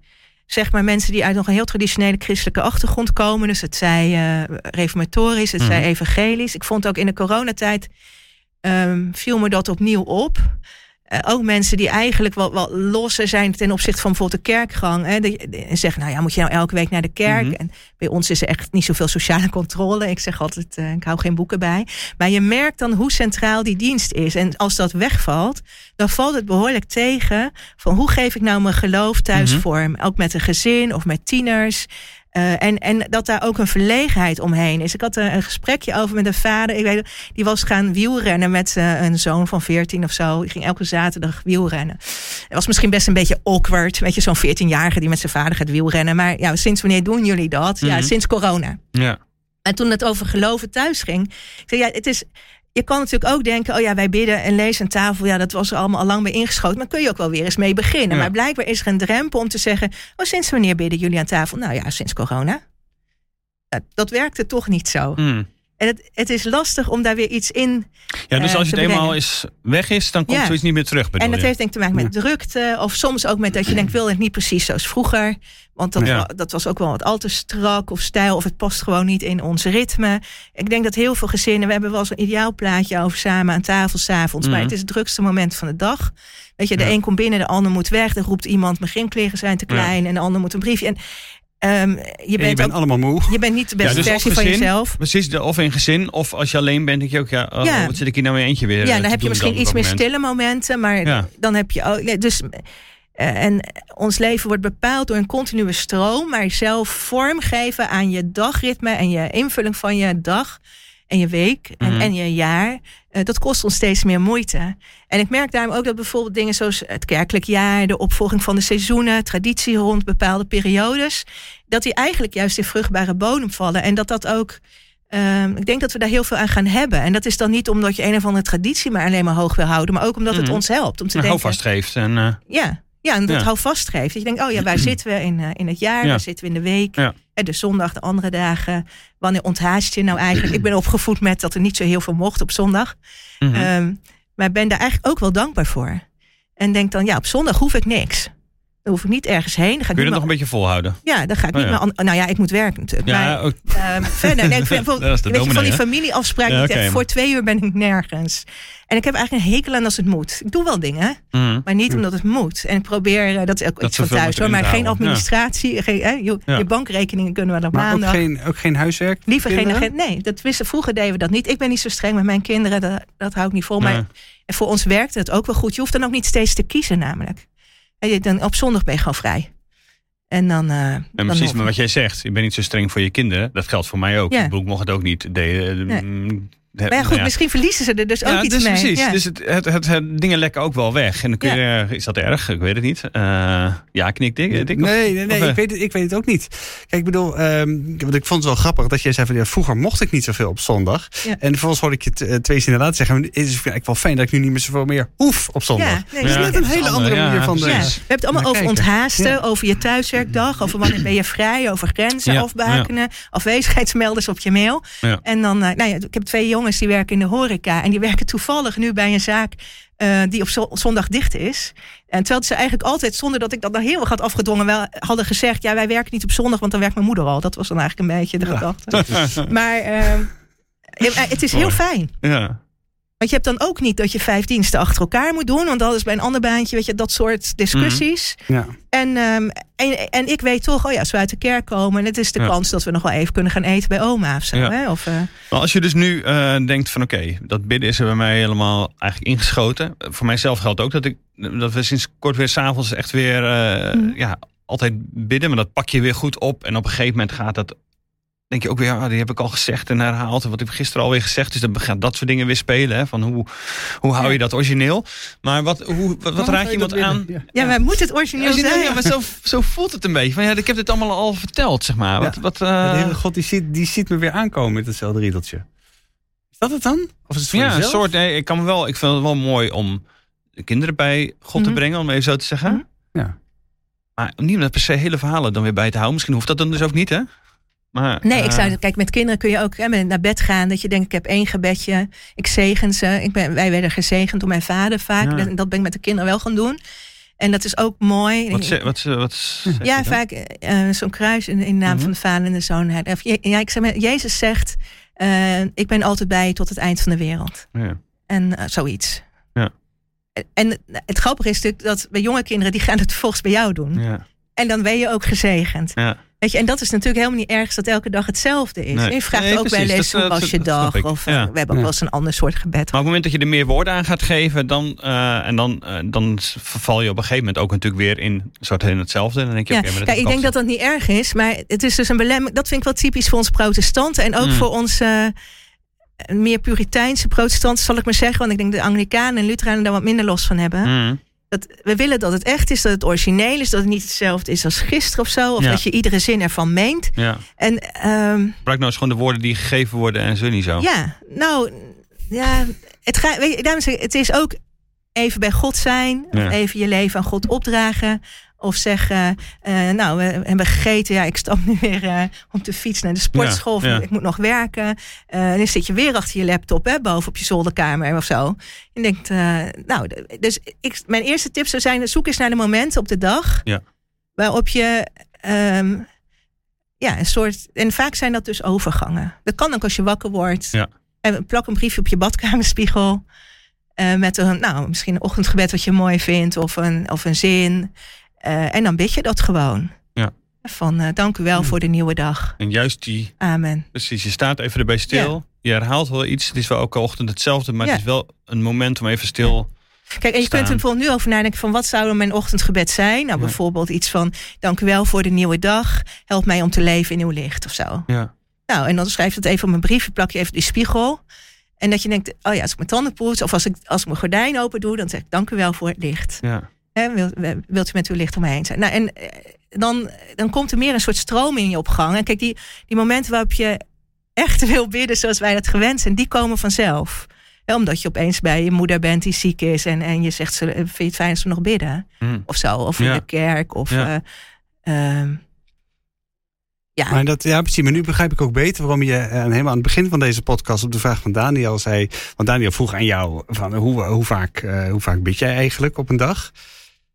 Speaker 4: zeg maar, mensen die uit nog een heel traditionele christelijke achtergrond komen. Dus het zij eh, reformatorisch, het zij
Speaker 2: Mhm.
Speaker 4: evangelisch. Ik vond ook in de coronatijd, ehm, viel me dat opnieuw op. Eh, ook mensen die eigenlijk wel, wel losser zijn ten opzichte van bijvoorbeeld de kerkgang. Hè, die zeggen, nou ja, moet je nou elke week naar de kerk?
Speaker 2: Mhm.
Speaker 4: En bij ons is er echt niet zoveel sociale controle. Ik zeg altijd, eh, ik hou geen boeken bij. Maar je merkt dan hoe centraal die dienst is. En als dat wegvalt, dan valt het behoorlijk tegen van hoe geef ik nou mijn geloof thuis
Speaker 2: Mhm.
Speaker 4: vorm? Ook met een gezin of met tieners. Eh, en, en dat daar ook een verlegenheid omheen is. Ik had er een gesprekje over met een vader. Ik weet, die was gaan wielrennen met eh, een zoon van 14 of zo. Die ging elke zaterdag wielrennen. Het was misschien best een beetje awkward. Weet je, zo'n 14-jarige die met zijn vader gaat wielrennen. Maar ja, sinds wanneer doen jullie dat? Ja,
Speaker 2: Mhm.
Speaker 4: sinds corona.
Speaker 2: ja.
Speaker 4: En toen het over geloven thuis ging, ik zei ja, het is. Je kan natuurlijk ook denken, oh ja, wij bidden en lezen aan tafel. Ja, dat was er allemaal al lang bij ingeschoten. Maar kun je ook wel weer eens mee beginnen.
Speaker 2: Ja.
Speaker 4: Maar blijkbaar is er een drempel om te zeggen, oh, sinds wanneer bidden jullie aan tafel? Nou ja, sinds corona. Dat werkte toch niet zo.
Speaker 2: Mm.
Speaker 4: En het, het is lastig om daar weer iets in.
Speaker 2: ja, dus
Speaker 4: eh,
Speaker 2: als
Speaker 4: te
Speaker 2: het eenmaal is, weg is, dan komt
Speaker 4: Ja.
Speaker 2: zoiets niet meer terug,
Speaker 4: En dat
Speaker 2: je?
Speaker 4: heeft denk ik te maken met drukte. Of soms ook met dat je denkt, wil het niet precies zoals vroeger. Want dat,
Speaker 2: Ja.
Speaker 4: dat was ook wel wat al te strak of stijl. Of het past gewoon niet in ons ritme. Ik denk dat heel veel gezinnen... We hebben wel een ideaal plaatje over samen aan tafel s'avonds. Maar
Speaker 2: Mhm.
Speaker 4: het is het drukste moment van de dag. Weet je, de een komt binnen, de ander moet weg. Dan roept iemand, mijn gymkleren zijn te klein. En de ander moet een briefje. En ehm, je,
Speaker 3: En je
Speaker 4: bent
Speaker 3: bent
Speaker 4: ook,
Speaker 3: allemaal moe.
Speaker 4: je bent niet de
Speaker 2: Ja,
Speaker 4: beste
Speaker 2: dus
Speaker 4: versie van jezelf.
Speaker 2: Precies, of in gezin, of als je alleen bent, denk je ook, ja, oh,
Speaker 4: Ja.
Speaker 2: wat zit ik hier nou weer eentje weer
Speaker 4: Ja,
Speaker 2: eh,
Speaker 4: dan heb je misschien iets meer stille momenten, maar
Speaker 2: Ja.
Speaker 4: dan heb je ook. Dus, eh, en ons leven wordt bepaald door een continue stroom, maar zelf vormgeven aan je dagritme en je invulling van je dag en je week en,
Speaker 2: Mhm.
Speaker 4: en je jaar. eh, dat kost ons steeds meer moeite. En ik merk daarom ook dat bijvoorbeeld dingen zoals het kerkelijk jaar, de opvolging van de seizoenen, traditie rond bepaalde periodes, dat die eigenlijk juist in vruchtbare bodem vallen. En dat dat ook. ehm, ik denk dat we daar heel veel aan gaan hebben. En dat is dan niet omdat je een of andere traditie maar alleen maar hoog wil houden, maar ook omdat het
Speaker 2: Mhm.
Speaker 4: ons helpt om te
Speaker 2: Een
Speaker 4: denken.
Speaker 2: houvast geeft. En, eh,
Speaker 4: Ja, ja, en dat
Speaker 2: Ja.
Speaker 4: hou vastgeeft. Dat je denkt, oh ja, waar zitten we in, eh, in het jaar?
Speaker 2: Ja.
Speaker 4: Waar zitten we in de week?
Speaker 2: Ja.
Speaker 4: De zondag, de andere dagen. Wanneer onthaast je nou eigenlijk? Ik ben opgevoed met dat er niet zo heel veel mocht op zondag.
Speaker 2: mhm.
Speaker 4: Ehm, maar ik ben daar eigenlijk ook wel dankbaar voor. En denk dan, ja, op zondag hoef ik niks. Dan hoef ik niet ergens heen. Dan ga ik
Speaker 2: Kun je dat nog een beetje volhouden?
Speaker 4: ja, dan ga ik
Speaker 2: Oh,
Speaker 4: niet
Speaker 2: ja.
Speaker 4: meer... Nou ja, ik moet werken natuurlijk.
Speaker 2: Ja,
Speaker 4: maar,
Speaker 2: ook,
Speaker 4: Ehm, verder, nee, ik vind,
Speaker 2: Dat is de
Speaker 4: weet je, van die familieafspraak.
Speaker 2: Ja,
Speaker 4: voor twee uur ben ik nergens. En ik heb eigenlijk een hekel aan als het moet. Ik doe wel dingen,
Speaker 2: Mhm.
Speaker 4: maar niet omdat het moet. En ik probeer, eh, dat is ook
Speaker 2: Dat
Speaker 4: iets van thuis hoor, maar geen administratie. Geen, hè, je,
Speaker 2: Ja.
Speaker 4: je bankrekeningen kunnen we op
Speaker 3: Maar ook geen, ook geen huiswerk?
Speaker 4: Liever geen agent. Nee, dat wisten, vroeger deden we dat niet. Ik ben niet zo streng met mijn kinderen, dat, dat hou ik niet vol. Maar voor ons werkt het ook wel goed. Je hoeft dan ook niet steeds te kiezen namelijk. En je, dan, op zondag ben je gewoon vrij. En dan... eh,
Speaker 2: En
Speaker 4: dan
Speaker 2: precies, maar wat jij zegt, je bent niet zo streng voor je kinderen. Dat geldt voor mij ook.
Speaker 4: Ja.
Speaker 2: Ik mocht het ook niet. De,
Speaker 4: Nee. Maar ja, goed,
Speaker 2: nou ja.
Speaker 4: misschien verliezen ze er dus ook
Speaker 2: Ja,
Speaker 4: iets
Speaker 2: dus
Speaker 4: mee.
Speaker 2: precies.
Speaker 4: Ja.
Speaker 2: Dus het, het, het, het dingen lekken ook wel weg. En dan kun je, is dat erg? Ik weet het niet. Eh, ja, knik dik.
Speaker 3: nee, nee, nee
Speaker 2: of, eh,
Speaker 3: ik, weet het, ik weet het ook niet. Kijk, ik bedoel, ehm, want ik vond het wel grappig dat jij zei van ja, vroeger mocht ik niet zoveel op zondag.
Speaker 4: Ja.
Speaker 3: En vervolgens hoorde ik je t- eh, twee zinnen later zeggen. Het is eigenlijk wel fijn dat ik nu niet meer zoveel meer hoef op zondag.
Speaker 4: Ja, nee,
Speaker 3: dat is
Speaker 4: ja,
Speaker 3: net een hele
Speaker 2: andere,
Speaker 3: manier van de.
Speaker 4: Ja, we hebben het allemaal over
Speaker 3: kijken.
Speaker 4: onthaasten,
Speaker 3: Ja.
Speaker 4: over je thuiswerkdag, over wanneer ben je vrij, over grenzen
Speaker 2: Ja,
Speaker 4: afbakenen, afwezigheidsmelders op je mail. En dan, eh, nou ja, ik heb twee jongens die werken in de horeca en die werken toevallig nu bij een zaak eh, die op zo- zondag dicht is. En terwijl ze eigenlijk altijd, zonder dat ik dat dan heel erg had afgedwongen, wel hadden gezegd, ja, wij werken niet op zondag, want dan werkt mijn moeder al. Dat was dan eigenlijk een beetje de gedachte. Maar ehm, ja, het is heel fijn.
Speaker 2: ja.
Speaker 4: Want je hebt dan ook niet dat je vijf diensten achter elkaar moet doen. Want dat is bij een ander baantje, weet je, dat soort discussies.
Speaker 3: Ja.
Speaker 4: En, ehm, en, en ik weet toch, oh ja, als we uit de kerk komen... en het is de
Speaker 2: Ja.
Speaker 4: kans dat we nog wel even kunnen gaan eten bij oma of zo.
Speaker 2: Ja.
Speaker 4: Hè? Of, eh,
Speaker 2: Maar als je dus nu eh, denkt van oké, dat bidden is er bij mij helemaal eigenlijk ingeschoten. Voor mijzelf geldt ook dat, ik, dat we sinds kort weer s'avonds echt weer eh,
Speaker 4: Mhm.
Speaker 2: ja, altijd bidden. Maar dat pak je weer goed op. En op een gegeven moment gaat dat... Denk je ook weer, ah, die heb ik al gezegd en herhaald. En wat heb ik gisteren alweer gezegd. Dus dan gaan dat soort dingen weer spelen. Hè? Van hoe, hoe hou je dat origineel? Maar wat, hoe, wat, wat raad je iemand aan?
Speaker 3: Ja.
Speaker 4: ja, maar moet het origineel
Speaker 2: Origineel,
Speaker 4: zijn?
Speaker 2: ja, maar zo, zo voelt het een beetje. Van, ja, ik heb dit allemaal al verteld, zeg maar. Wat,
Speaker 3: Ja.
Speaker 2: wat,
Speaker 3: de
Speaker 2: eh,
Speaker 3: God die ziet, die ziet me weer aankomen met hetzelfde riedeltje. Is dat het dan? Of is het voor
Speaker 2: ja, een
Speaker 3: jezelf?
Speaker 2: soort. Nee, ik kan wel. Ik vind het wel mooi om de kinderen bij God te
Speaker 4: Mhm.
Speaker 2: brengen, om even zo te zeggen.
Speaker 4: Mhm.
Speaker 3: Ja.
Speaker 2: Maar niet met per se hele verhalen dan weer bij te houden. Misschien hoeft dat dan dus ook niet, hè? Maar,
Speaker 4: Nee, ik
Speaker 2: eh,
Speaker 4: zou, kijk, met kinderen kun je ook hè, naar bed gaan. Dat je denkt, ik heb één gebedje. Ik zegen ze. Ik ben, wij werden gezegend door mijn vader vaak.
Speaker 2: Ja.
Speaker 4: Dat, dat ben ik met de kinderen wel gaan doen. En dat is ook mooi.
Speaker 2: Wat, ze- wat, ze- wat
Speaker 4: Ja, vaak eh, zo'n kruis in, in naam
Speaker 2: Mhm.
Speaker 4: van de Vader en de Zoon. Ja, ik zeg maar, Jezus zegt, eh, ik ben altijd bij je tot het eind van de wereld.
Speaker 2: Ja.
Speaker 4: En zoiets.
Speaker 2: Ja.
Speaker 4: En het grappige is natuurlijk dat bij jonge kinderen, die gaan het volgens bij jou doen.
Speaker 2: Ja.
Speaker 4: En dan ben je ook gezegend.
Speaker 2: Ja.
Speaker 4: Weet je, en dat is natuurlijk helemaal niet erg dat elke dag hetzelfde is.
Speaker 2: Nee.
Speaker 4: Je vraagt
Speaker 2: Nee,
Speaker 4: ook bij les, hoe
Speaker 2: eh,
Speaker 4: was je dag? Of eh,
Speaker 2: Ja.
Speaker 4: we hebben ook
Speaker 3: Ja.
Speaker 4: wel eens een ander soort gebed.
Speaker 2: Maar op het moment dat je er meer woorden aan gaat geven, dan, eh, en dan, dan verval je op een gegeven moment ook natuurlijk weer in een soort in hetzelfde. En dan denk je,
Speaker 4: Ja,
Speaker 2: maar dat
Speaker 4: ik denk dat dat niet erg is, maar het is dus een belemmering. Dat vind ik wel typisch voor ons protestanten en ook
Speaker 2: Mm.
Speaker 4: voor onze eh, meer puriteinse protestanten, zal ik maar zeggen. Want ik denk de Anglikanen en Lutheranen daar wat minder los van hebben.
Speaker 2: Mhm.
Speaker 4: Dat, we willen dat het echt is, dat het origineel is, dat het niet hetzelfde is als gisteren of zo. Of
Speaker 2: Ja.
Speaker 4: dat je iedere zin ervan meent.
Speaker 2: Ja.
Speaker 4: En ehm,
Speaker 2: Gebruik nou eens gewoon de woorden die gegeven worden en zo niet zo.
Speaker 4: ja, nou, ja, het, gaat, weet je, ik, het is ook even bij God zijn.
Speaker 2: Ja.
Speaker 4: Of even je leven aan God opdragen. Of zeggen, eh, nou, we hebben gegeten. Ja, ik stap nu weer eh, op de fiets naar de sportschool. of
Speaker 2: Ja, ja.
Speaker 4: Ik moet nog werken. Eh, en dan zit je weer achter je laptop, hè, boven op je zolderkamer of zo. Je denkt, nou, dus ik, mijn eerste tip zou zijn: zoek eens naar de momenten op de dag.
Speaker 2: Ja.
Speaker 4: Waarop je. ehm, ja, een soort. En vaak zijn dat dus overgangen. Dat kan ook als je wakker wordt.
Speaker 2: Ja.
Speaker 4: En plak een briefje op je badkamerspiegel. met een, nou, misschien een ochtendgebed wat je mooi vindt. Of een, of een zin. Eh, en dan bid je dat gewoon.
Speaker 2: Ja.
Speaker 4: Van eh, dank u wel voor de nieuwe dag.
Speaker 2: En juist die,
Speaker 4: Amen.
Speaker 2: precies, je staat even erbij stil. Je herhaalt wel iets. Het is wel elke ochtend hetzelfde, maar
Speaker 4: Ja.
Speaker 2: het is wel een moment om even stil.
Speaker 4: Kijk, en je
Speaker 2: Staan.
Speaker 4: kunt er bijvoorbeeld nu over nadenken van wat zou dan mijn ochtendgebed zijn? Nou, bijvoorbeeld iets van dank u wel voor de nieuwe dag. Help mij om te leven in uw licht of zo.
Speaker 2: Ja.
Speaker 4: Nou, en dan schrijf je het even op mijn briefje, plak je even die spiegel. En dat je denkt, oh ja, als ik mijn tanden poets of als ik, als ik mijn gordijn open doe, dan zeg ik dank u wel voor het licht.
Speaker 2: Ja.
Speaker 4: Hè, wil, wilt u met uw licht om me heen zijn? Nou, en eh, dan, dan komt er meer een soort stroom in je op gang. En kijk, die, die momenten waarop je echt wil bidden zoals wij dat gewend zijn, die komen vanzelf. Hè, omdat je opeens bij je moeder bent die ziek is en, en je zegt, ze- vind je het fijn als we nog bidden?
Speaker 2: Hm.
Speaker 4: Of zo, of in
Speaker 2: Ja.
Speaker 4: de kerk. Of,
Speaker 2: Ja.
Speaker 4: eh, ehm, ja,
Speaker 3: Maar dat, ja, precies. Maar nu begrijp ik ook beter waarom je eh, helemaal aan het begin van deze podcast op de vraag van Daniel zei. Want Daniel vroeg aan jou van hoe, hoe, vaak, eh, hoe vaak bid jij eigenlijk op een dag?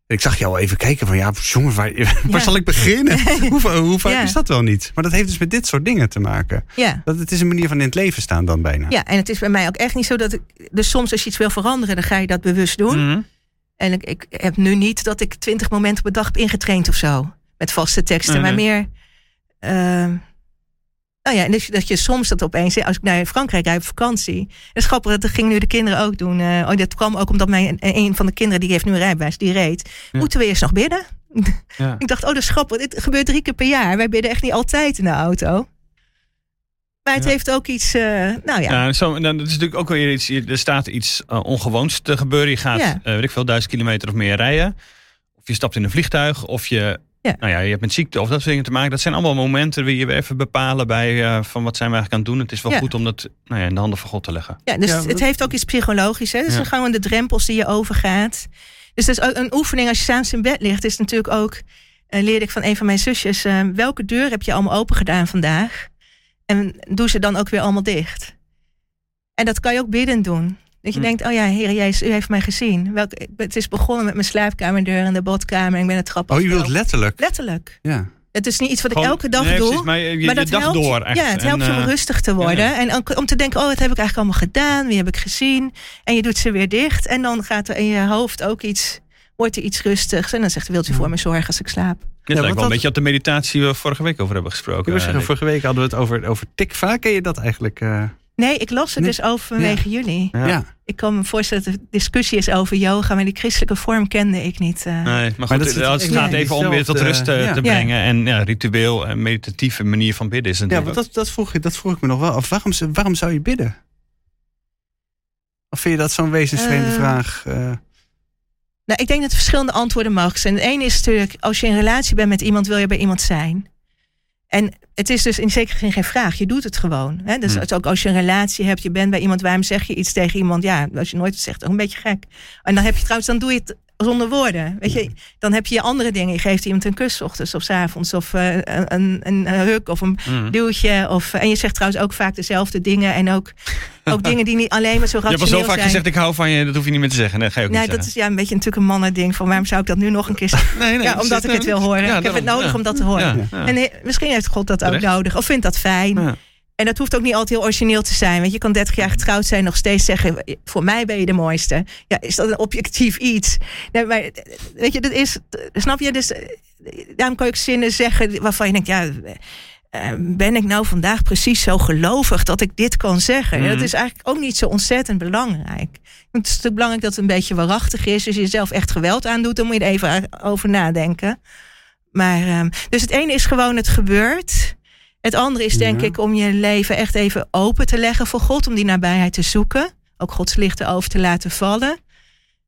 Speaker 3: Ik zag jou even kijken van ja, jongen, waar, waar zal ik beginnen? hoe, hoe vaak
Speaker 4: Ja.
Speaker 3: is dat wel niet? Maar dat heeft dus met dit soort dingen te maken.
Speaker 4: ja.
Speaker 3: Dat het is een manier van in het leven staan dan bijna.
Speaker 4: Ja, en het is bij mij ook echt niet zo dat ik. Dus soms als je iets wil veranderen, dan ga je dat bewust doen.
Speaker 2: Mhm.
Speaker 4: En ik, ik heb nu niet dat ik twintig momenten per dag heb ingetraind of zo. Met vaste teksten, maar meer. ehm, nou ja, en dus dat je soms dat opeens. Als ik naar Frankrijk rijd op vakantie. Dat is grappig, dat gingen nu de kinderen ook doen. Eh, oh, dat kwam ook omdat mijn, een van de kinderen, die heeft nu een rijbewijs, die reed.
Speaker 2: Ja.
Speaker 4: Moeten we eerst nog bidden?
Speaker 2: Ja.
Speaker 4: Ik dacht, oh, dat is grappig. Dit gebeurt drie keer per jaar. Wij bidden echt niet altijd in de auto. Maar het
Speaker 2: Ja.
Speaker 4: heeft ook iets, eh, nou ja.
Speaker 2: Ja, zo, dat is natuurlijk ook weer iets. Er staat iets eh, ongewoons te gebeuren. Je gaat, eh, weet ik veel, duizend kilometer of meer rijden. Of je stapt in een vliegtuig. Of je,
Speaker 4: Ja.
Speaker 2: nou ja, je hebt met ziekte of dat soort dingen te maken. Dat zijn allemaal momenten die je weer even bepalen bij eh, van wat zijn we eigenlijk aan het doen. Het is wel
Speaker 4: Ja.
Speaker 2: goed om dat nou ja, in de handen van God te leggen.
Speaker 4: Ja, dus
Speaker 3: Ja,
Speaker 4: het heeft ook iets psychologisch. Hè? Dus
Speaker 2: Ja.
Speaker 4: gewoon de drempels die je overgaat. Dus dat is ook een oefening als je s'avonds in bed ligt. Is natuurlijk ook, eh, leerde ik van een van mijn zusjes. eh, welke deur heb je allemaal open gedaan vandaag? En doe ze dan ook weer allemaal dicht. En dat kan je ook bidden doen. Dat je
Speaker 2: Hm.
Speaker 4: denkt, oh ja, Heer Jezus, u heeft mij gezien. Welke, het is begonnen met mijn slaapkamerdeur en de badkamer. En ik ben het trap
Speaker 3: Oh, je
Speaker 4: afgelopen.
Speaker 3: letterlijk?
Speaker 4: Letterlijk.
Speaker 3: Ja.
Speaker 4: Het is niet iets wat ik elke dag
Speaker 2: nee,
Speaker 4: doe.
Speaker 2: precies, maar je, je,
Speaker 4: maar
Speaker 2: je
Speaker 4: dat
Speaker 2: dag
Speaker 4: helpt,
Speaker 2: door echt.
Speaker 4: Ja, het helpt
Speaker 2: En,
Speaker 4: om
Speaker 2: eh,
Speaker 4: rustig te worden.
Speaker 2: ja.
Speaker 4: En ook om te denken, oh, wat heb ik eigenlijk allemaal gedaan? Wie heb ik gezien? En je doet ze weer dicht. En dan gaat er in je hoofd ook iets, wordt er iets rustigs. En dan zegt, wilt u voor me zorgen als ik slaap?
Speaker 2: Dit
Speaker 3: want
Speaker 2: lijkt wel
Speaker 3: dat-
Speaker 2: een beetje op de meditatie waar we vorige week over hebben gesproken.
Speaker 3: Ik wil zeggen,
Speaker 2: eigenlijk.
Speaker 3: vorige week hadden we het over, over tikva. Ken je dat eigenlijk? eh?
Speaker 4: Nee, ik las het
Speaker 3: Nee.
Speaker 4: dus over vanwege jullie.
Speaker 2: Ja.
Speaker 3: ja.
Speaker 4: Ik kan me voorstellen dat de discussie is over yoga. Maar die christelijke vorm kende ik niet. eh.
Speaker 2: Nee, maar goed,
Speaker 3: dat
Speaker 2: het, gaat even om weer tot
Speaker 3: diezelfde-
Speaker 2: rust eh,
Speaker 3: ja.
Speaker 2: te
Speaker 4: Ja.
Speaker 2: brengen. En ja, ritueel en meditatieve manier van bidden is
Speaker 3: Ja,
Speaker 2: natuurlijk
Speaker 3: want dat, dat, vroeg, ik- dat vroeg ik me nog wel af. Waarom, waarom zou je bidden? Of vind je dat zo'n wezensvreemde
Speaker 4: Eh,
Speaker 3: vraag? eh?
Speaker 4: Nou, ik denk dat er verschillende antwoorden mogelijk zijn. Het ene is natuurlijk, als je in relatie bent met iemand, wil je bij iemand zijn. En het is dus in zekere zin geen vraag. Je doet het gewoon. Hè? Dus
Speaker 2: Hmm.
Speaker 4: ook als je een relatie hebt, je bent bij iemand, waarom zeg je iets tegen iemand? Ja, als je nooit zegt, ook een beetje gek. En dan heb je trouwens, dan doe je het zonder woorden. Weet je, dan heb je je andere dingen. Je geeft iemand een kus 's ochtends of 's avonds. Of eh, een, een, een huk of een
Speaker 2: Mm.
Speaker 4: duwtje. Of, en je zegt trouwens ook vaak dezelfde dingen. En ook, ook dingen die niet alleen maar zo
Speaker 2: Je hebt
Speaker 4: rationeel
Speaker 2: al zo vaak
Speaker 4: zijn.
Speaker 2: gezegd, ik hou van je, dat hoef je niet meer te zeggen. Nee, ga je ook
Speaker 4: Nee,
Speaker 2: niet
Speaker 4: dat
Speaker 2: zeggen.
Speaker 4: is ja, een beetje natuurlijk een mannending. Van waarom zou ik dat nu nog een keer zeggen?
Speaker 2: Nee, nee,
Speaker 4: ja, omdat ik het wil horen.
Speaker 2: ja,
Speaker 4: ik heb het nodig
Speaker 2: ja.
Speaker 4: om dat te horen. En eh, misschien heeft God dat ook nodig. Of vindt dat fijn. En dat hoeft ook niet altijd heel origineel te zijn. Want je kan 30 jaar getrouwd zijn en nog steeds zeggen... voor mij ben je de mooiste. Ja, is dat een objectief iets? Nee, maar weet je, dat is... Snap je? Dus daarom kan ik zinnen zeggen waarvan je denkt... ja, eh, ben ik nou vandaag precies zo gelovig dat ik dit kan zeggen? En
Speaker 2: Mhm.
Speaker 4: dat is eigenlijk ook niet zo ontzettend belangrijk. Het is natuurlijk belangrijk dat het een beetje waarachtig is. Dus je jezelf echt geweld aandoet, dan moet je er even over nadenken. Maar, ehm, dus het ene is gewoon het gebeurt. Het andere is denk
Speaker 3: Ja.
Speaker 4: ik om je leven echt even open te leggen voor God. Om die nabijheid te zoeken. Ook Gods licht erover te laten vallen.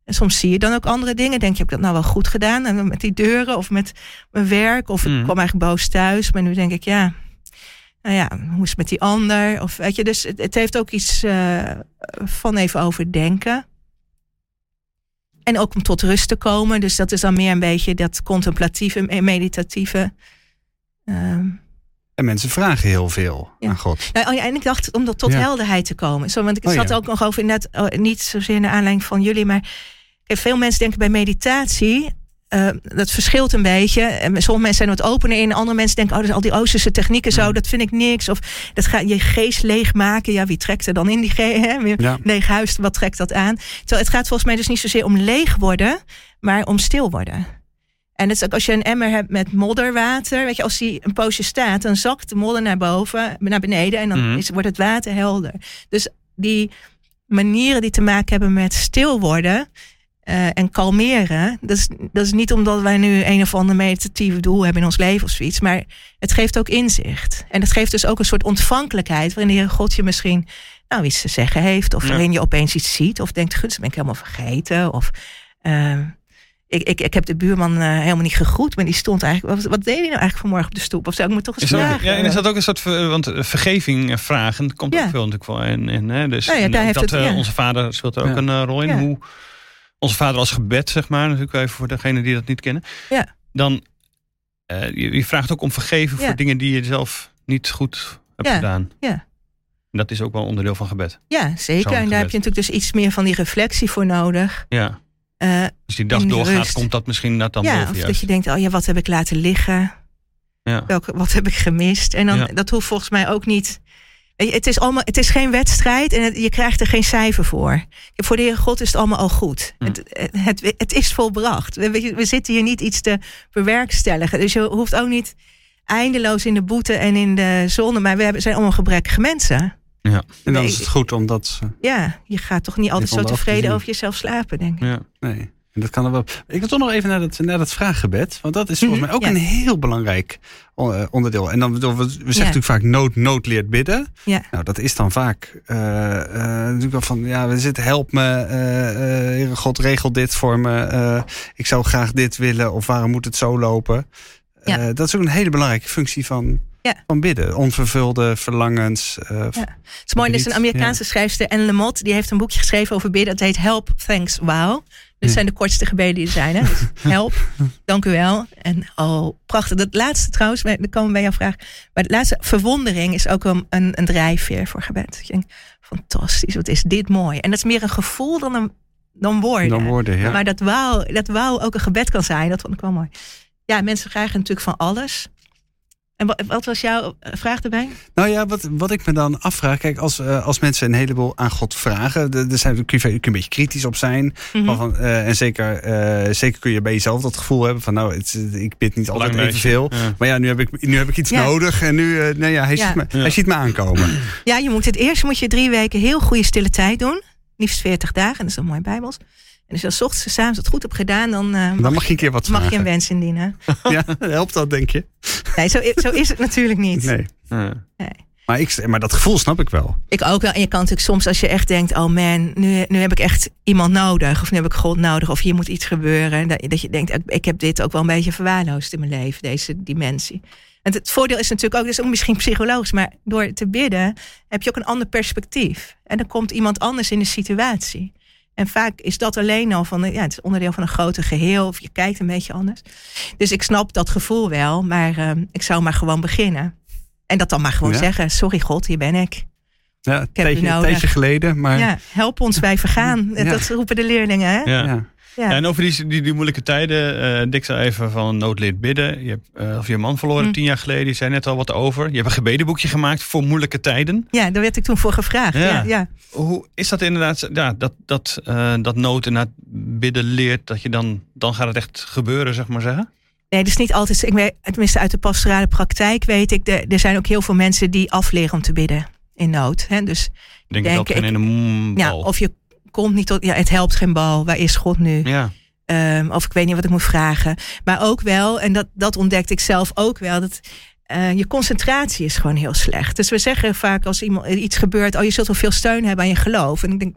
Speaker 4: En soms zie je dan ook andere dingen. Denk je, heb ik dat nou wel goed gedaan? En met die deuren of met mijn werk. Of ik
Speaker 2: Mhm.
Speaker 4: kwam eigenlijk boos thuis. Maar nu denk ik, ja, nou ja, hoe is het met die ander? Of weet je, dus het, het heeft ook iets eh, van even overdenken. En ook om tot rust te komen. Dus dat is dan meer een beetje dat contemplatieve en meditatieve. Ehm,
Speaker 3: En mensen vragen heel veel
Speaker 4: Ja.
Speaker 3: aan God.
Speaker 4: nou, oh ja, en ik dacht om dat tot
Speaker 3: Ja.
Speaker 4: helderheid te komen. Zo, want ik
Speaker 3: Oh
Speaker 4: zat ook nog over, net, oh, niet zozeer naar aanleiding van jullie, maar veel mensen denken bij meditatie, eh, dat verschilt een beetje. En sommige mensen zijn wat opener in, andere mensen denken, oh, dat is al die Oosterse technieken zo,
Speaker 2: Mm.
Speaker 4: dat vind ik niks. Of dat gaat je geest leegmaken. Ja, wie trekt er dan in die geest? Leeg huis, wat trekt dat aan? Terwijl het gaat volgens mij dus niet zozeer om leeg worden, maar om stil worden. En het is ook als je een emmer hebt met modderwater, weet je, als die een poosje staat, dan zakt de modder naar boven, naar beneden en dan
Speaker 2: Mhm.
Speaker 4: is, wordt het water helder. Dus die manieren die te maken hebben met stil worden eh, en kalmeren, dat is, dat is niet omdat wij nu een of ander meditatief doel hebben in ons leven of zoiets, maar het geeft ook inzicht. En het geeft dus ook een soort ontvankelijkheid waarin de Heer God je misschien nou, iets te zeggen heeft, of
Speaker 2: Ja.
Speaker 4: waarin je opeens iets ziet, of denkt, gut, dat ben ik helemaal vergeten, of ehm, ik, ik, ik heb de buurman eh, helemaal niet gegroet, maar die stond eigenlijk. Wat, wat deed hij nou eigenlijk vanmorgen op de stoep? Of zou ik me toch eens
Speaker 2: Is er ook-
Speaker 4: vragen?
Speaker 2: ja, en is dat ook een soort ver- want eh, vergeving eh, vragen komt
Speaker 4: Ja.
Speaker 2: ook veel natuurlijk wel in. in hè? Dus
Speaker 4: Nou ja,
Speaker 2: en
Speaker 4: daar heeft
Speaker 2: dat
Speaker 4: het-
Speaker 2: eh,
Speaker 4: ja.
Speaker 2: onze vader speelt er ook
Speaker 3: Ja.
Speaker 2: een eh, rol in.
Speaker 4: Ja.
Speaker 2: Hoe onze vader als gebed, zeg maar, natuurlijk even voor degenen die dat niet kennen.
Speaker 4: Ja.
Speaker 2: Dan eh, je, je vraagt ook om vergeven
Speaker 4: Ja.
Speaker 2: voor dingen die je zelf niet goed hebt
Speaker 4: Ja.
Speaker 2: gedaan.
Speaker 4: Ja.
Speaker 2: En dat is ook wel onderdeel van gebed.
Speaker 4: Ja, zeker. En daar heb je natuurlijk dus iets meer van die reflectie voor nodig.
Speaker 2: Ja.
Speaker 4: Eh,
Speaker 2: Als die dag doorgaat,
Speaker 4: rust.
Speaker 2: komt dat misschien net dan
Speaker 4: ja,
Speaker 2: boven
Speaker 4: of dat je denkt, oh ja, wat heb ik laten liggen?
Speaker 2: Ja.
Speaker 4: Welke, wat heb ik gemist? En dan,
Speaker 2: Ja.
Speaker 4: dat hoeft volgens mij ook niet. Je, Het is, allemaal, het is geen wedstrijd en het- je krijgt er geen cijfer voor. Voor de Heer God is het allemaal al goed.
Speaker 2: Hm.
Speaker 4: Het, het, het is volbracht. We, we- we zitten hier niet iets te bewerkstelligen. Dus je hoeft ook niet eindeloos in de boete en in de zonde. Maar we hebben, zijn allemaal gebrekkige mensen.
Speaker 3: En dan
Speaker 4: Nee,
Speaker 3: is het goed omdat... ze-
Speaker 4: Ja, je gaat toch niet altijd zo tevreden over jezelf slapen, denk ik.
Speaker 2: Ja.
Speaker 3: Nee. En dat kan er wel. Ik wil toch nog even naar dat, naar dat vraaggebed. Want dat is volgens
Speaker 4: Mhm,
Speaker 3: mij ook
Speaker 4: ja.
Speaker 3: een heel belangrijk eh, onderdeel. En dan we, we zeggen
Speaker 4: Ja.
Speaker 3: natuurlijk vaak nood, nood leert bidden.
Speaker 4: Ja.
Speaker 3: Nou, dat is dan vaak eh, eh, natuurlijk wel van ja, we zitten help me, eh, eh, Heere God regel dit voor me. eh, ik zou graag dit willen of waarom moet het zo lopen?
Speaker 4: Ja.
Speaker 3: Eh, dat is ook een hele belangrijke functie van,
Speaker 4: Ja.
Speaker 3: van bidden. Onvervulde verlangens. eh,
Speaker 4: Ja. Het is mooi, er is een Amerikaanse schrijfster, Anne Lamott, die heeft een boekje geschreven over bidden. Het heet Help, Thanks, Wow. Dit zijn de kortste gebeden die er zijn. Hè? Dus help, dank u wel. En oh, prachtig. Dat laatste trouwens, dan komen we bij jouw vraag. Maar het laatste, verwondering is ook een, een, een drijfveer voor gebed. Je denkt, fantastisch, wat is dit mooi. En dat is meer een gevoel dan, een, dan woorden.
Speaker 3: Dan woorden, ja.
Speaker 4: Maar dat wauw, dat wauw ook een gebed kan zijn, dat vond ik wel mooi. Ja, mensen vragen natuurlijk van alles. En wat, wat was jouw eh, vraag erbij?
Speaker 3: Nou ja, wat, wat ik me dan afvraag, kijk, als, eh, als mensen een heleboel aan God vragen, er zijn, kun, je, kun je een beetje kritisch op zijn.
Speaker 4: Mhm.
Speaker 3: Van, van, eh, en zeker, eh, zeker kun je bij jezelf dat gevoel hebben van, nou, het, ik bid niet altijd evenveel.
Speaker 2: meisje. Ja.
Speaker 3: Maar ja, nu heb ik, nu heb ik iets
Speaker 4: Ja.
Speaker 3: nodig en nu, eh nou ja, hij,
Speaker 4: Ja.
Speaker 3: Ziet me,
Speaker 2: Ja.
Speaker 3: hij ziet me aankomen.
Speaker 4: Ja, je moet het eerst moet je drie weken heel goede stille tijd doen. Liefst 40 dagen, dat is dan mooi bijbels. En als je dan 's ochtends en 's avonds het goed hebt gedaan, dan eh, mag,
Speaker 3: Dan mag je een keer wat
Speaker 4: mag je een wens indienen.
Speaker 3: Ja, helpt dat, denk je?
Speaker 4: Nee, zo, zo is het natuurlijk niet.
Speaker 3: Nee.
Speaker 4: Nee.
Speaker 3: Maar, ik, maar dat gevoel snap ik wel.
Speaker 4: Ik ook wel. En je kan natuurlijk soms als je echt denkt, oh man, nu, nu heb ik echt iemand nodig. Of nu heb ik God nodig. Of hier moet iets gebeuren. Dat, dat je denkt, ik- ik heb dit ook wel een beetje verwaarloosd in mijn leven. Deze dimensie. En het voordeel is natuurlijk ook, dat is ook misschien psychologisch. Maar door te bidden heb je ook een ander perspectief. En dan komt iemand anders in de situatie. En vaak is dat alleen al van, ja, het is onderdeel van een groter geheel. Of je kijkt een beetje anders. Dus ik snap dat gevoel wel. Maar eh, ik zou maar gewoon beginnen. En dat dan maar gewoon
Speaker 3: Ja.
Speaker 4: zeggen. Sorry God, hier ben ik.
Speaker 3: Ja, een
Speaker 4: heb u
Speaker 3: tijdje, een
Speaker 4: nodig.
Speaker 3: tijdje geleden, maar
Speaker 4: Ja, help ons bij vergaan.
Speaker 3: Ja.
Speaker 4: Dat roepen de leerlingen. Hè?
Speaker 2: Ja.
Speaker 4: Ja.
Speaker 2: en over die, die, die moeilijke tijden, eh Dick zei even van nood leert bidden. Je hebt eh, of je man verloren
Speaker 4: Hm.
Speaker 2: tien jaar geleden, je zei net al wat over. Je hebt een gebedenboekje gemaakt voor moeilijke tijden.
Speaker 4: ja, daar werd ik toen voor gevraagd.
Speaker 2: Ja.
Speaker 4: Ja.
Speaker 2: Hoe is dat inderdaad, ja, dat, dat, eh, dat nood inderdaad bidden leert, dat je dan, dan gaat het echt gebeuren, zeg maar zeggen?
Speaker 4: Nee, dus niet altijd. Ik weet, tenminste, uit de pastorale praktijk weet ik. Er, er zijn ook heel veel mensen die afleren om te bidden in nood. Hè? Dus
Speaker 2: denk,
Speaker 4: Denk
Speaker 2: dat
Speaker 4: ik-
Speaker 2: ene mm,
Speaker 4: ja, of je komt niet tot. Ja, het helpt geen bal. Waar is God nu?
Speaker 2: Ja,
Speaker 4: Ehm, of ik weet niet wat ik moet vragen. Maar ook wel, en dat, dat ontdekte ik zelf ook wel, dat eh, je concentratie is gewoon heel slecht. Dus we zeggen vaak als iemand iets gebeurt, oh je zult wel veel steun hebben aan je geloof. En ik denk,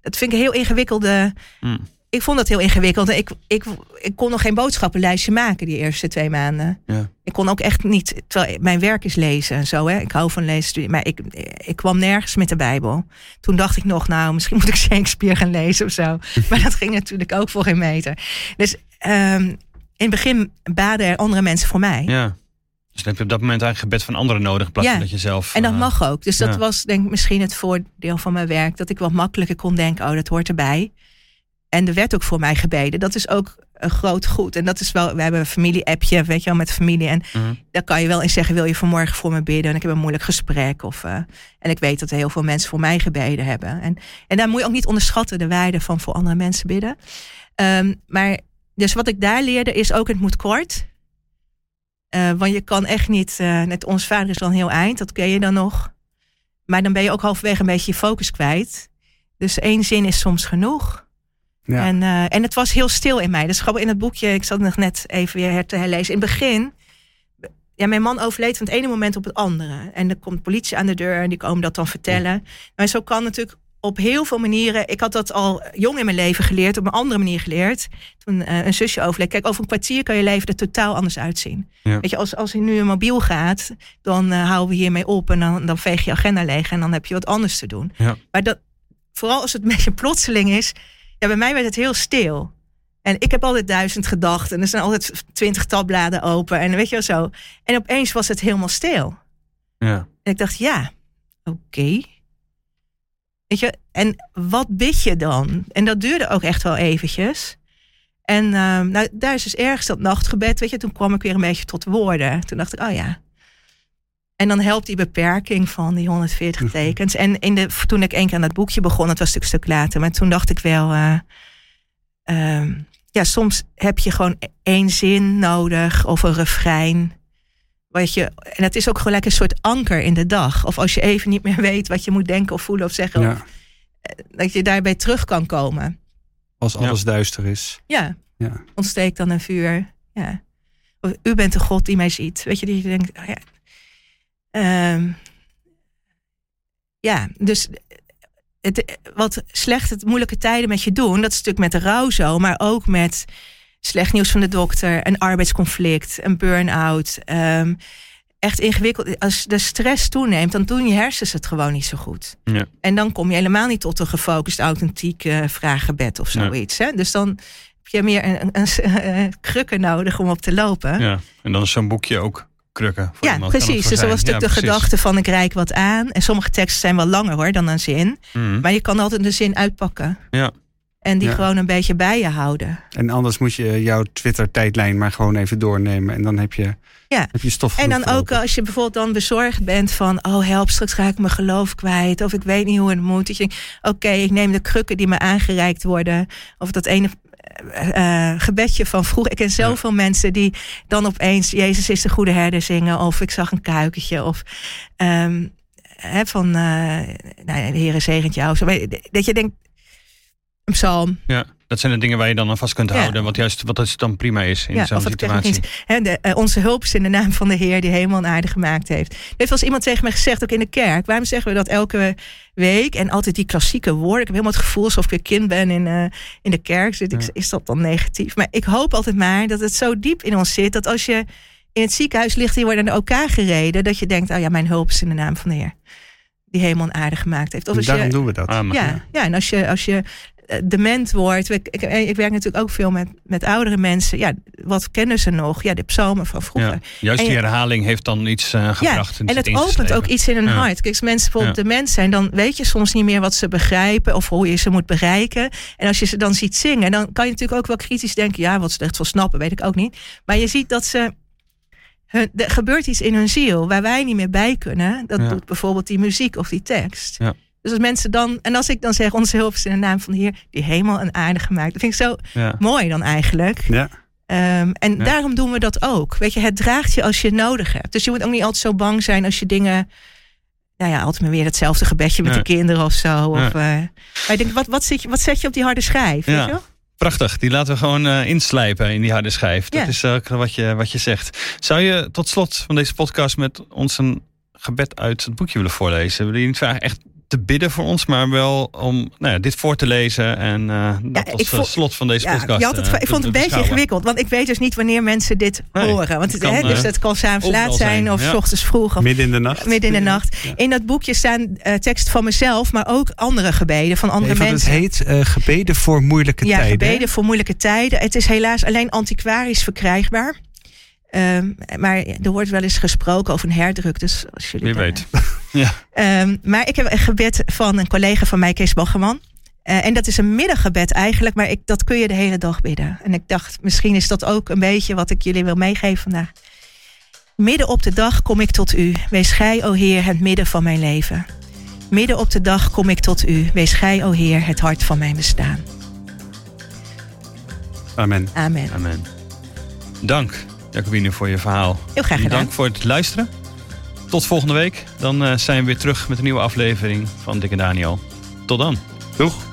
Speaker 4: dat vind ik een heel ingewikkelde.
Speaker 2: Mm.
Speaker 4: Ik vond dat heel ingewikkeld. Ik, ik, ik kon nog geen boodschappenlijstje maken die eerste twee maanden.
Speaker 2: ja.
Speaker 4: Ik kon ook echt niet, terwijl mijn werk is lezen en zo. Hè. Ik hou van lezen, maar ik, ik kwam nergens met de Bijbel. Toen dacht ik nog, nou, misschien moet ik Shakespeare gaan lezen of zo. Maar dat ging natuurlijk ook voor geen meter. Dus ehm, in het begin baden er andere mensen voor mij.
Speaker 2: ja. Dus dan heb je op dat moment eigenlijk gebed van anderen nodig, in plaats
Speaker 4: Ja.
Speaker 2: van dat je zelf...
Speaker 4: En dat
Speaker 2: eh,
Speaker 4: mag ook. Dus dat
Speaker 2: ja.
Speaker 4: was denk ik misschien het voordeel van mijn werk. Dat ik wat makkelijker kon denken, oh, dat hoort erbij. En er werd ook voor mij gebeden. Dat is ook een groot goed. En dat is wel, we hebben een familie-appje, weet je wel, met familie. En
Speaker 2: mhm.
Speaker 4: daar kan je wel in zeggen, wil je vanmorgen voor me bidden? En ik heb een moeilijk gesprek. Of, eh, en ik weet dat heel veel mensen voor mij gebeden hebben. En, en daar moet je ook niet onderschatten, de waarde van voor andere mensen bidden. Ehm, maar dus wat ik daar leerde is ook, het moet kort. Eh, want je kan echt niet, eh, net ons vader is dan heel eind, dat ken je dan nog. Maar dan ben je ook halverwege een beetje je focus kwijt. Dus één zin is soms genoeg.
Speaker 3: Ja.
Speaker 4: En, eh, en het was heel stil in mij. Dus grappig in het boekje, ik zat nog net even weer her- te herlezen. In het begin, ja, mijn man overleed van het ene moment op het andere. En er komt politie aan de deur en die komen dat dan vertellen. Maar zo kan natuurlijk op heel veel manieren. Ik had dat al jong in mijn leven geleerd, op een andere manier geleerd. Toen eh, een zusje overleed. Kijk, over een kwartier kan je leven er totaal anders uitzien.
Speaker 2: Ja.
Speaker 4: Weet je, als, als je nu een mobiel gaat, dan eh, houden we hiermee op en dan, dan veeg je agenda leeg en dan heb je wat anders te doen.
Speaker 2: Ja.
Speaker 4: Maar dat, vooral als het een beetje plotseling is, ja, bij mij werd het heel stil. En ik heb altijd duizend gedachten. En er zijn altijd twintig tabbladen open. En weet je wel zo. En opeens was het helemaal stil.
Speaker 2: ja.
Speaker 4: En ik dacht, ja, oké. Weet je, en wat bid je dan? En dat duurde ook echt wel eventjes. En ehm, nou, daar is dus ergens dat nachtgebed, weet je. Toen kwam ik weer een beetje tot woorden. Toen dacht ik, oh ja. En dan helpt die beperking van die 140 tekens. En in de, toen ik één keer aan dat boekje begon, het was natuurlijk een stuk later. Maar toen dacht ik wel, eh, ehm, ja, soms heb je gewoon één zin nodig of een refrein. Wat je, en het is ook gelijk een soort anker in de dag. Of als je even niet meer weet wat je moet denken of voelen of zeggen.
Speaker 3: Ja.
Speaker 4: of, eh, dat je daarbij terug kan komen.
Speaker 3: als
Speaker 2: Ja.
Speaker 3: alles duister is.
Speaker 4: Ja,
Speaker 3: Ja.
Speaker 4: ontsteekt dan een vuur. Ja. Of, U bent de God die mij ziet. Weet je, die je denkt, oh ja. Ehm, ja, dus het, wat slecht het moeilijke tijden met je doen, dat is natuurlijk met de rouw zo, maar ook met slecht nieuws van de dokter, een arbeidsconflict, een burn-out. ehm, echt ingewikkeld. Als de stress toeneemt, dan doen je hersens het gewoon niet zo goed.
Speaker 2: Ja.
Speaker 4: En dan kom je helemaal niet tot een gefocust, authentiek vragenbed of
Speaker 2: Ja.
Speaker 4: zoiets. Hè? Dus dan heb je meer een, een, een, eh, krukken nodig om op te lopen.
Speaker 2: Ja. En dan is zo'n boekje ook krukken. Voor
Speaker 4: Ja,
Speaker 2: iemand
Speaker 4: precies. Dus dat was natuurlijk
Speaker 2: Ja,
Speaker 4: de
Speaker 2: precies.
Speaker 4: gedachte van ik reik wat aan. En sommige teksten zijn wel langer hoor dan een zin.
Speaker 2: Mhm.
Speaker 4: Maar je kan altijd de zin uitpakken.
Speaker 2: Ja.
Speaker 4: En die
Speaker 3: Ja.
Speaker 4: gewoon een beetje bij je houden.
Speaker 3: En anders moet je jouw Twitter-tijdlijn maar gewoon even doornemen. En dan heb je,
Speaker 4: Ja.
Speaker 3: heb je stof
Speaker 4: En dan ook als je bijvoorbeeld dan bezorgd bent van... oh help, straks ga ik mijn geloof kwijt. Of ik weet niet hoe het moet. Dat je denkt, oké, ik neem de krukken die me aangereikt worden. Of dat ene eh, eh, gebedje van vroeger. Ik ken zoveel mensen die dan opeens... Jezus is de goede herder zingen. Of ik zag een kuikentje. Of ehm, hè, van... eh nou, de Heer zegent jou. Zo, dat je denkt... Een psalm.
Speaker 2: Ja, dat zijn de dingen waar je dan aan vast kunt
Speaker 4: Ja.
Speaker 2: houden. Wat juist wat het dan prima is in zo'n
Speaker 4: ik zeg,
Speaker 2: situatie.
Speaker 4: niet, hè, de, eh, onze hulp is in de naam van de Heer die hemel en aarde gemaakt heeft. Er heeft wel eens iemand tegen mij gezegd, ook in de kerk. Waarom zeggen we dat elke week? En altijd die klassieke woorden. Ik heb helemaal het gevoel alsof ik een kind ben in, eh, in de kerk. Dus ik,
Speaker 2: Ja.
Speaker 4: is dat dan negatief? Maar ik hoop altijd maar dat het zo diep in ons zit. Dat als je in het ziekenhuis ligt en je wordt aan de OK gereden. Dat je denkt, oh ja, mijn hulp is in de naam van de Heer. Die hemel en aarde gemaakt heeft. Of als
Speaker 3: Daarom
Speaker 4: je,
Speaker 3: doen we dat.
Speaker 2: Ah,
Speaker 4: ja, ja, en als je, als je dement wordt. Ik, ik, ik werk natuurlijk ook veel met, met oudere mensen. Ja, wat kennen ze nog? Ja, de psalmen van vroeger.
Speaker 2: Ja. Juist die herhaling heeft dan iets eh,
Speaker 4: Ja,
Speaker 2: gebracht.
Speaker 4: en het opent ook iets in hun
Speaker 2: Ja.
Speaker 4: hart. Kijk, als mensen bijvoorbeeld
Speaker 2: Ja.
Speaker 4: dement zijn, dan weet je soms niet meer wat ze begrijpen of hoe je ze moet bereiken. En als je ze dan ziet zingen, dan kan je natuurlijk ook wel kritisch denken: ja, wat ze echt van snappen, weet ik ook niet. Maar je ziet dat ze. Hun, er gebeurt iets in hun ziel waar wij niet meer bij kunnen. Dat
Speaker 2: Ja.
Speaker 4: doet bijvoorbeeld die muziek of die tekst.
Speaker 2: Ja.
Speaker 4: Dus als mensen dan, en als ik dan zeg: onze hulp is in de naam van de Heer, die hemel en aarde gemaakt. Dat vind ik zo
Speaker 2: Ja.
Speaker 4: mooi dan eigenlijk.
Speaker 3: Ja.
Speaker 4: Ehm, en
Speaker 2: Ja.
Speaker 4: daarom doen we dat ook. Weet je, het draagt je als je het nodig hebt. Dus je moet ook niet altijd zo bang zijn als je dingen. Nou ja, altijd maar weer hetzelfde gebedje met de kinderen of zo. Of, eh, maar ik denk, wat, wat, zit je, wat zet je op die harde schijf?
Speaker 2: Ja.
Speaker 4: Weet je?
Speaker 2: Prachtig, die laten we gewoon eh, inslijpen in die harde schijf. Dat is ook wat je, wat je zegt. Zou je tot slot van deze podcast met ons een gebed uit het boekje willen voorlezen? Wil je niet vragen echt te bidden voor ons, maar wel om nou ja, dit voor te lezen en eh dat als
Speaker 4: vo-
Speaker 2: slot van deze
Speaker 4: Ja,
Speaker 2: podcast.
Speaker 4: je had het,
Speaker 2: eh,
Speaker 4: ik vond het een beetje ingewikkeld. Want ik weet dus niet wanneer mensen dit
Speaker 2: Nee,
Speaker 4: horen. Want
Speaker 2: het
Speaker 4: het,
Speaker 2: kan,
Speaker 4: hè, dus
Speaker 2: eh,
Speaker 4: het kan s'avonds laat zijn,
Speaker 2: zijn,
Speaker 4: of
Speaker 2: ja.
Speaker 4: s ochtends vroeg. Of
Speaker 3: Midden in de nacht.
Speaker 4: midden in de nacht.
Speaker 3: Ja.
Speaker 4: In dat boekje staan eh teksten van mezelf, maar ook andere gebeden van andere
Speaker 3: Nee,
Speaker 4: mensen.
Speaker 3: het heet eh, Gebeden voor moeilijke
Speaker 4: ja,
Speaker 3: tijden. hè?
Speaker 4: gebeden voor moeilijke tijden. Het is helaas alleen antiquarisch verkrijgbaar. Ehm, maar er wordt wel eens gesproken over een herdruk. Dus als jullie
Speaker 2: Wie weet. Ja.
Speaker 4: Ehm, maar ik heb een gebed van een collega van mij, Kees Baggerman. Eh, en dat is een middaggebed eigenlijk, maar ik, dat kun je de hele dag bidden. En ik dacht, misschien is dat ook een beetje wat ik jullie wil meegeven vandaag. Midden op de dag kom ik tot u. Wees gij, o Heer, het midden van mijn leven. Midden op de dag kom ik tot u. Wees gij, o Heer, het hart van mijn bestaan.
Speaker 3: Amen.
Speaker 4: Amen.
Speaker 2: Amen. Dank, Jacobine, voor je verhaal.
Speaker 4: Heel graag
Speaker 2: En
Speaker 4: gedaan.
Speaker 2: Dank voor het luisteren. Tot volgende week. Dan eh, zijn we weer terug met een nieuwe aflevering van Dikke Daniel. Tot dan.
Speaker 3: Doeg.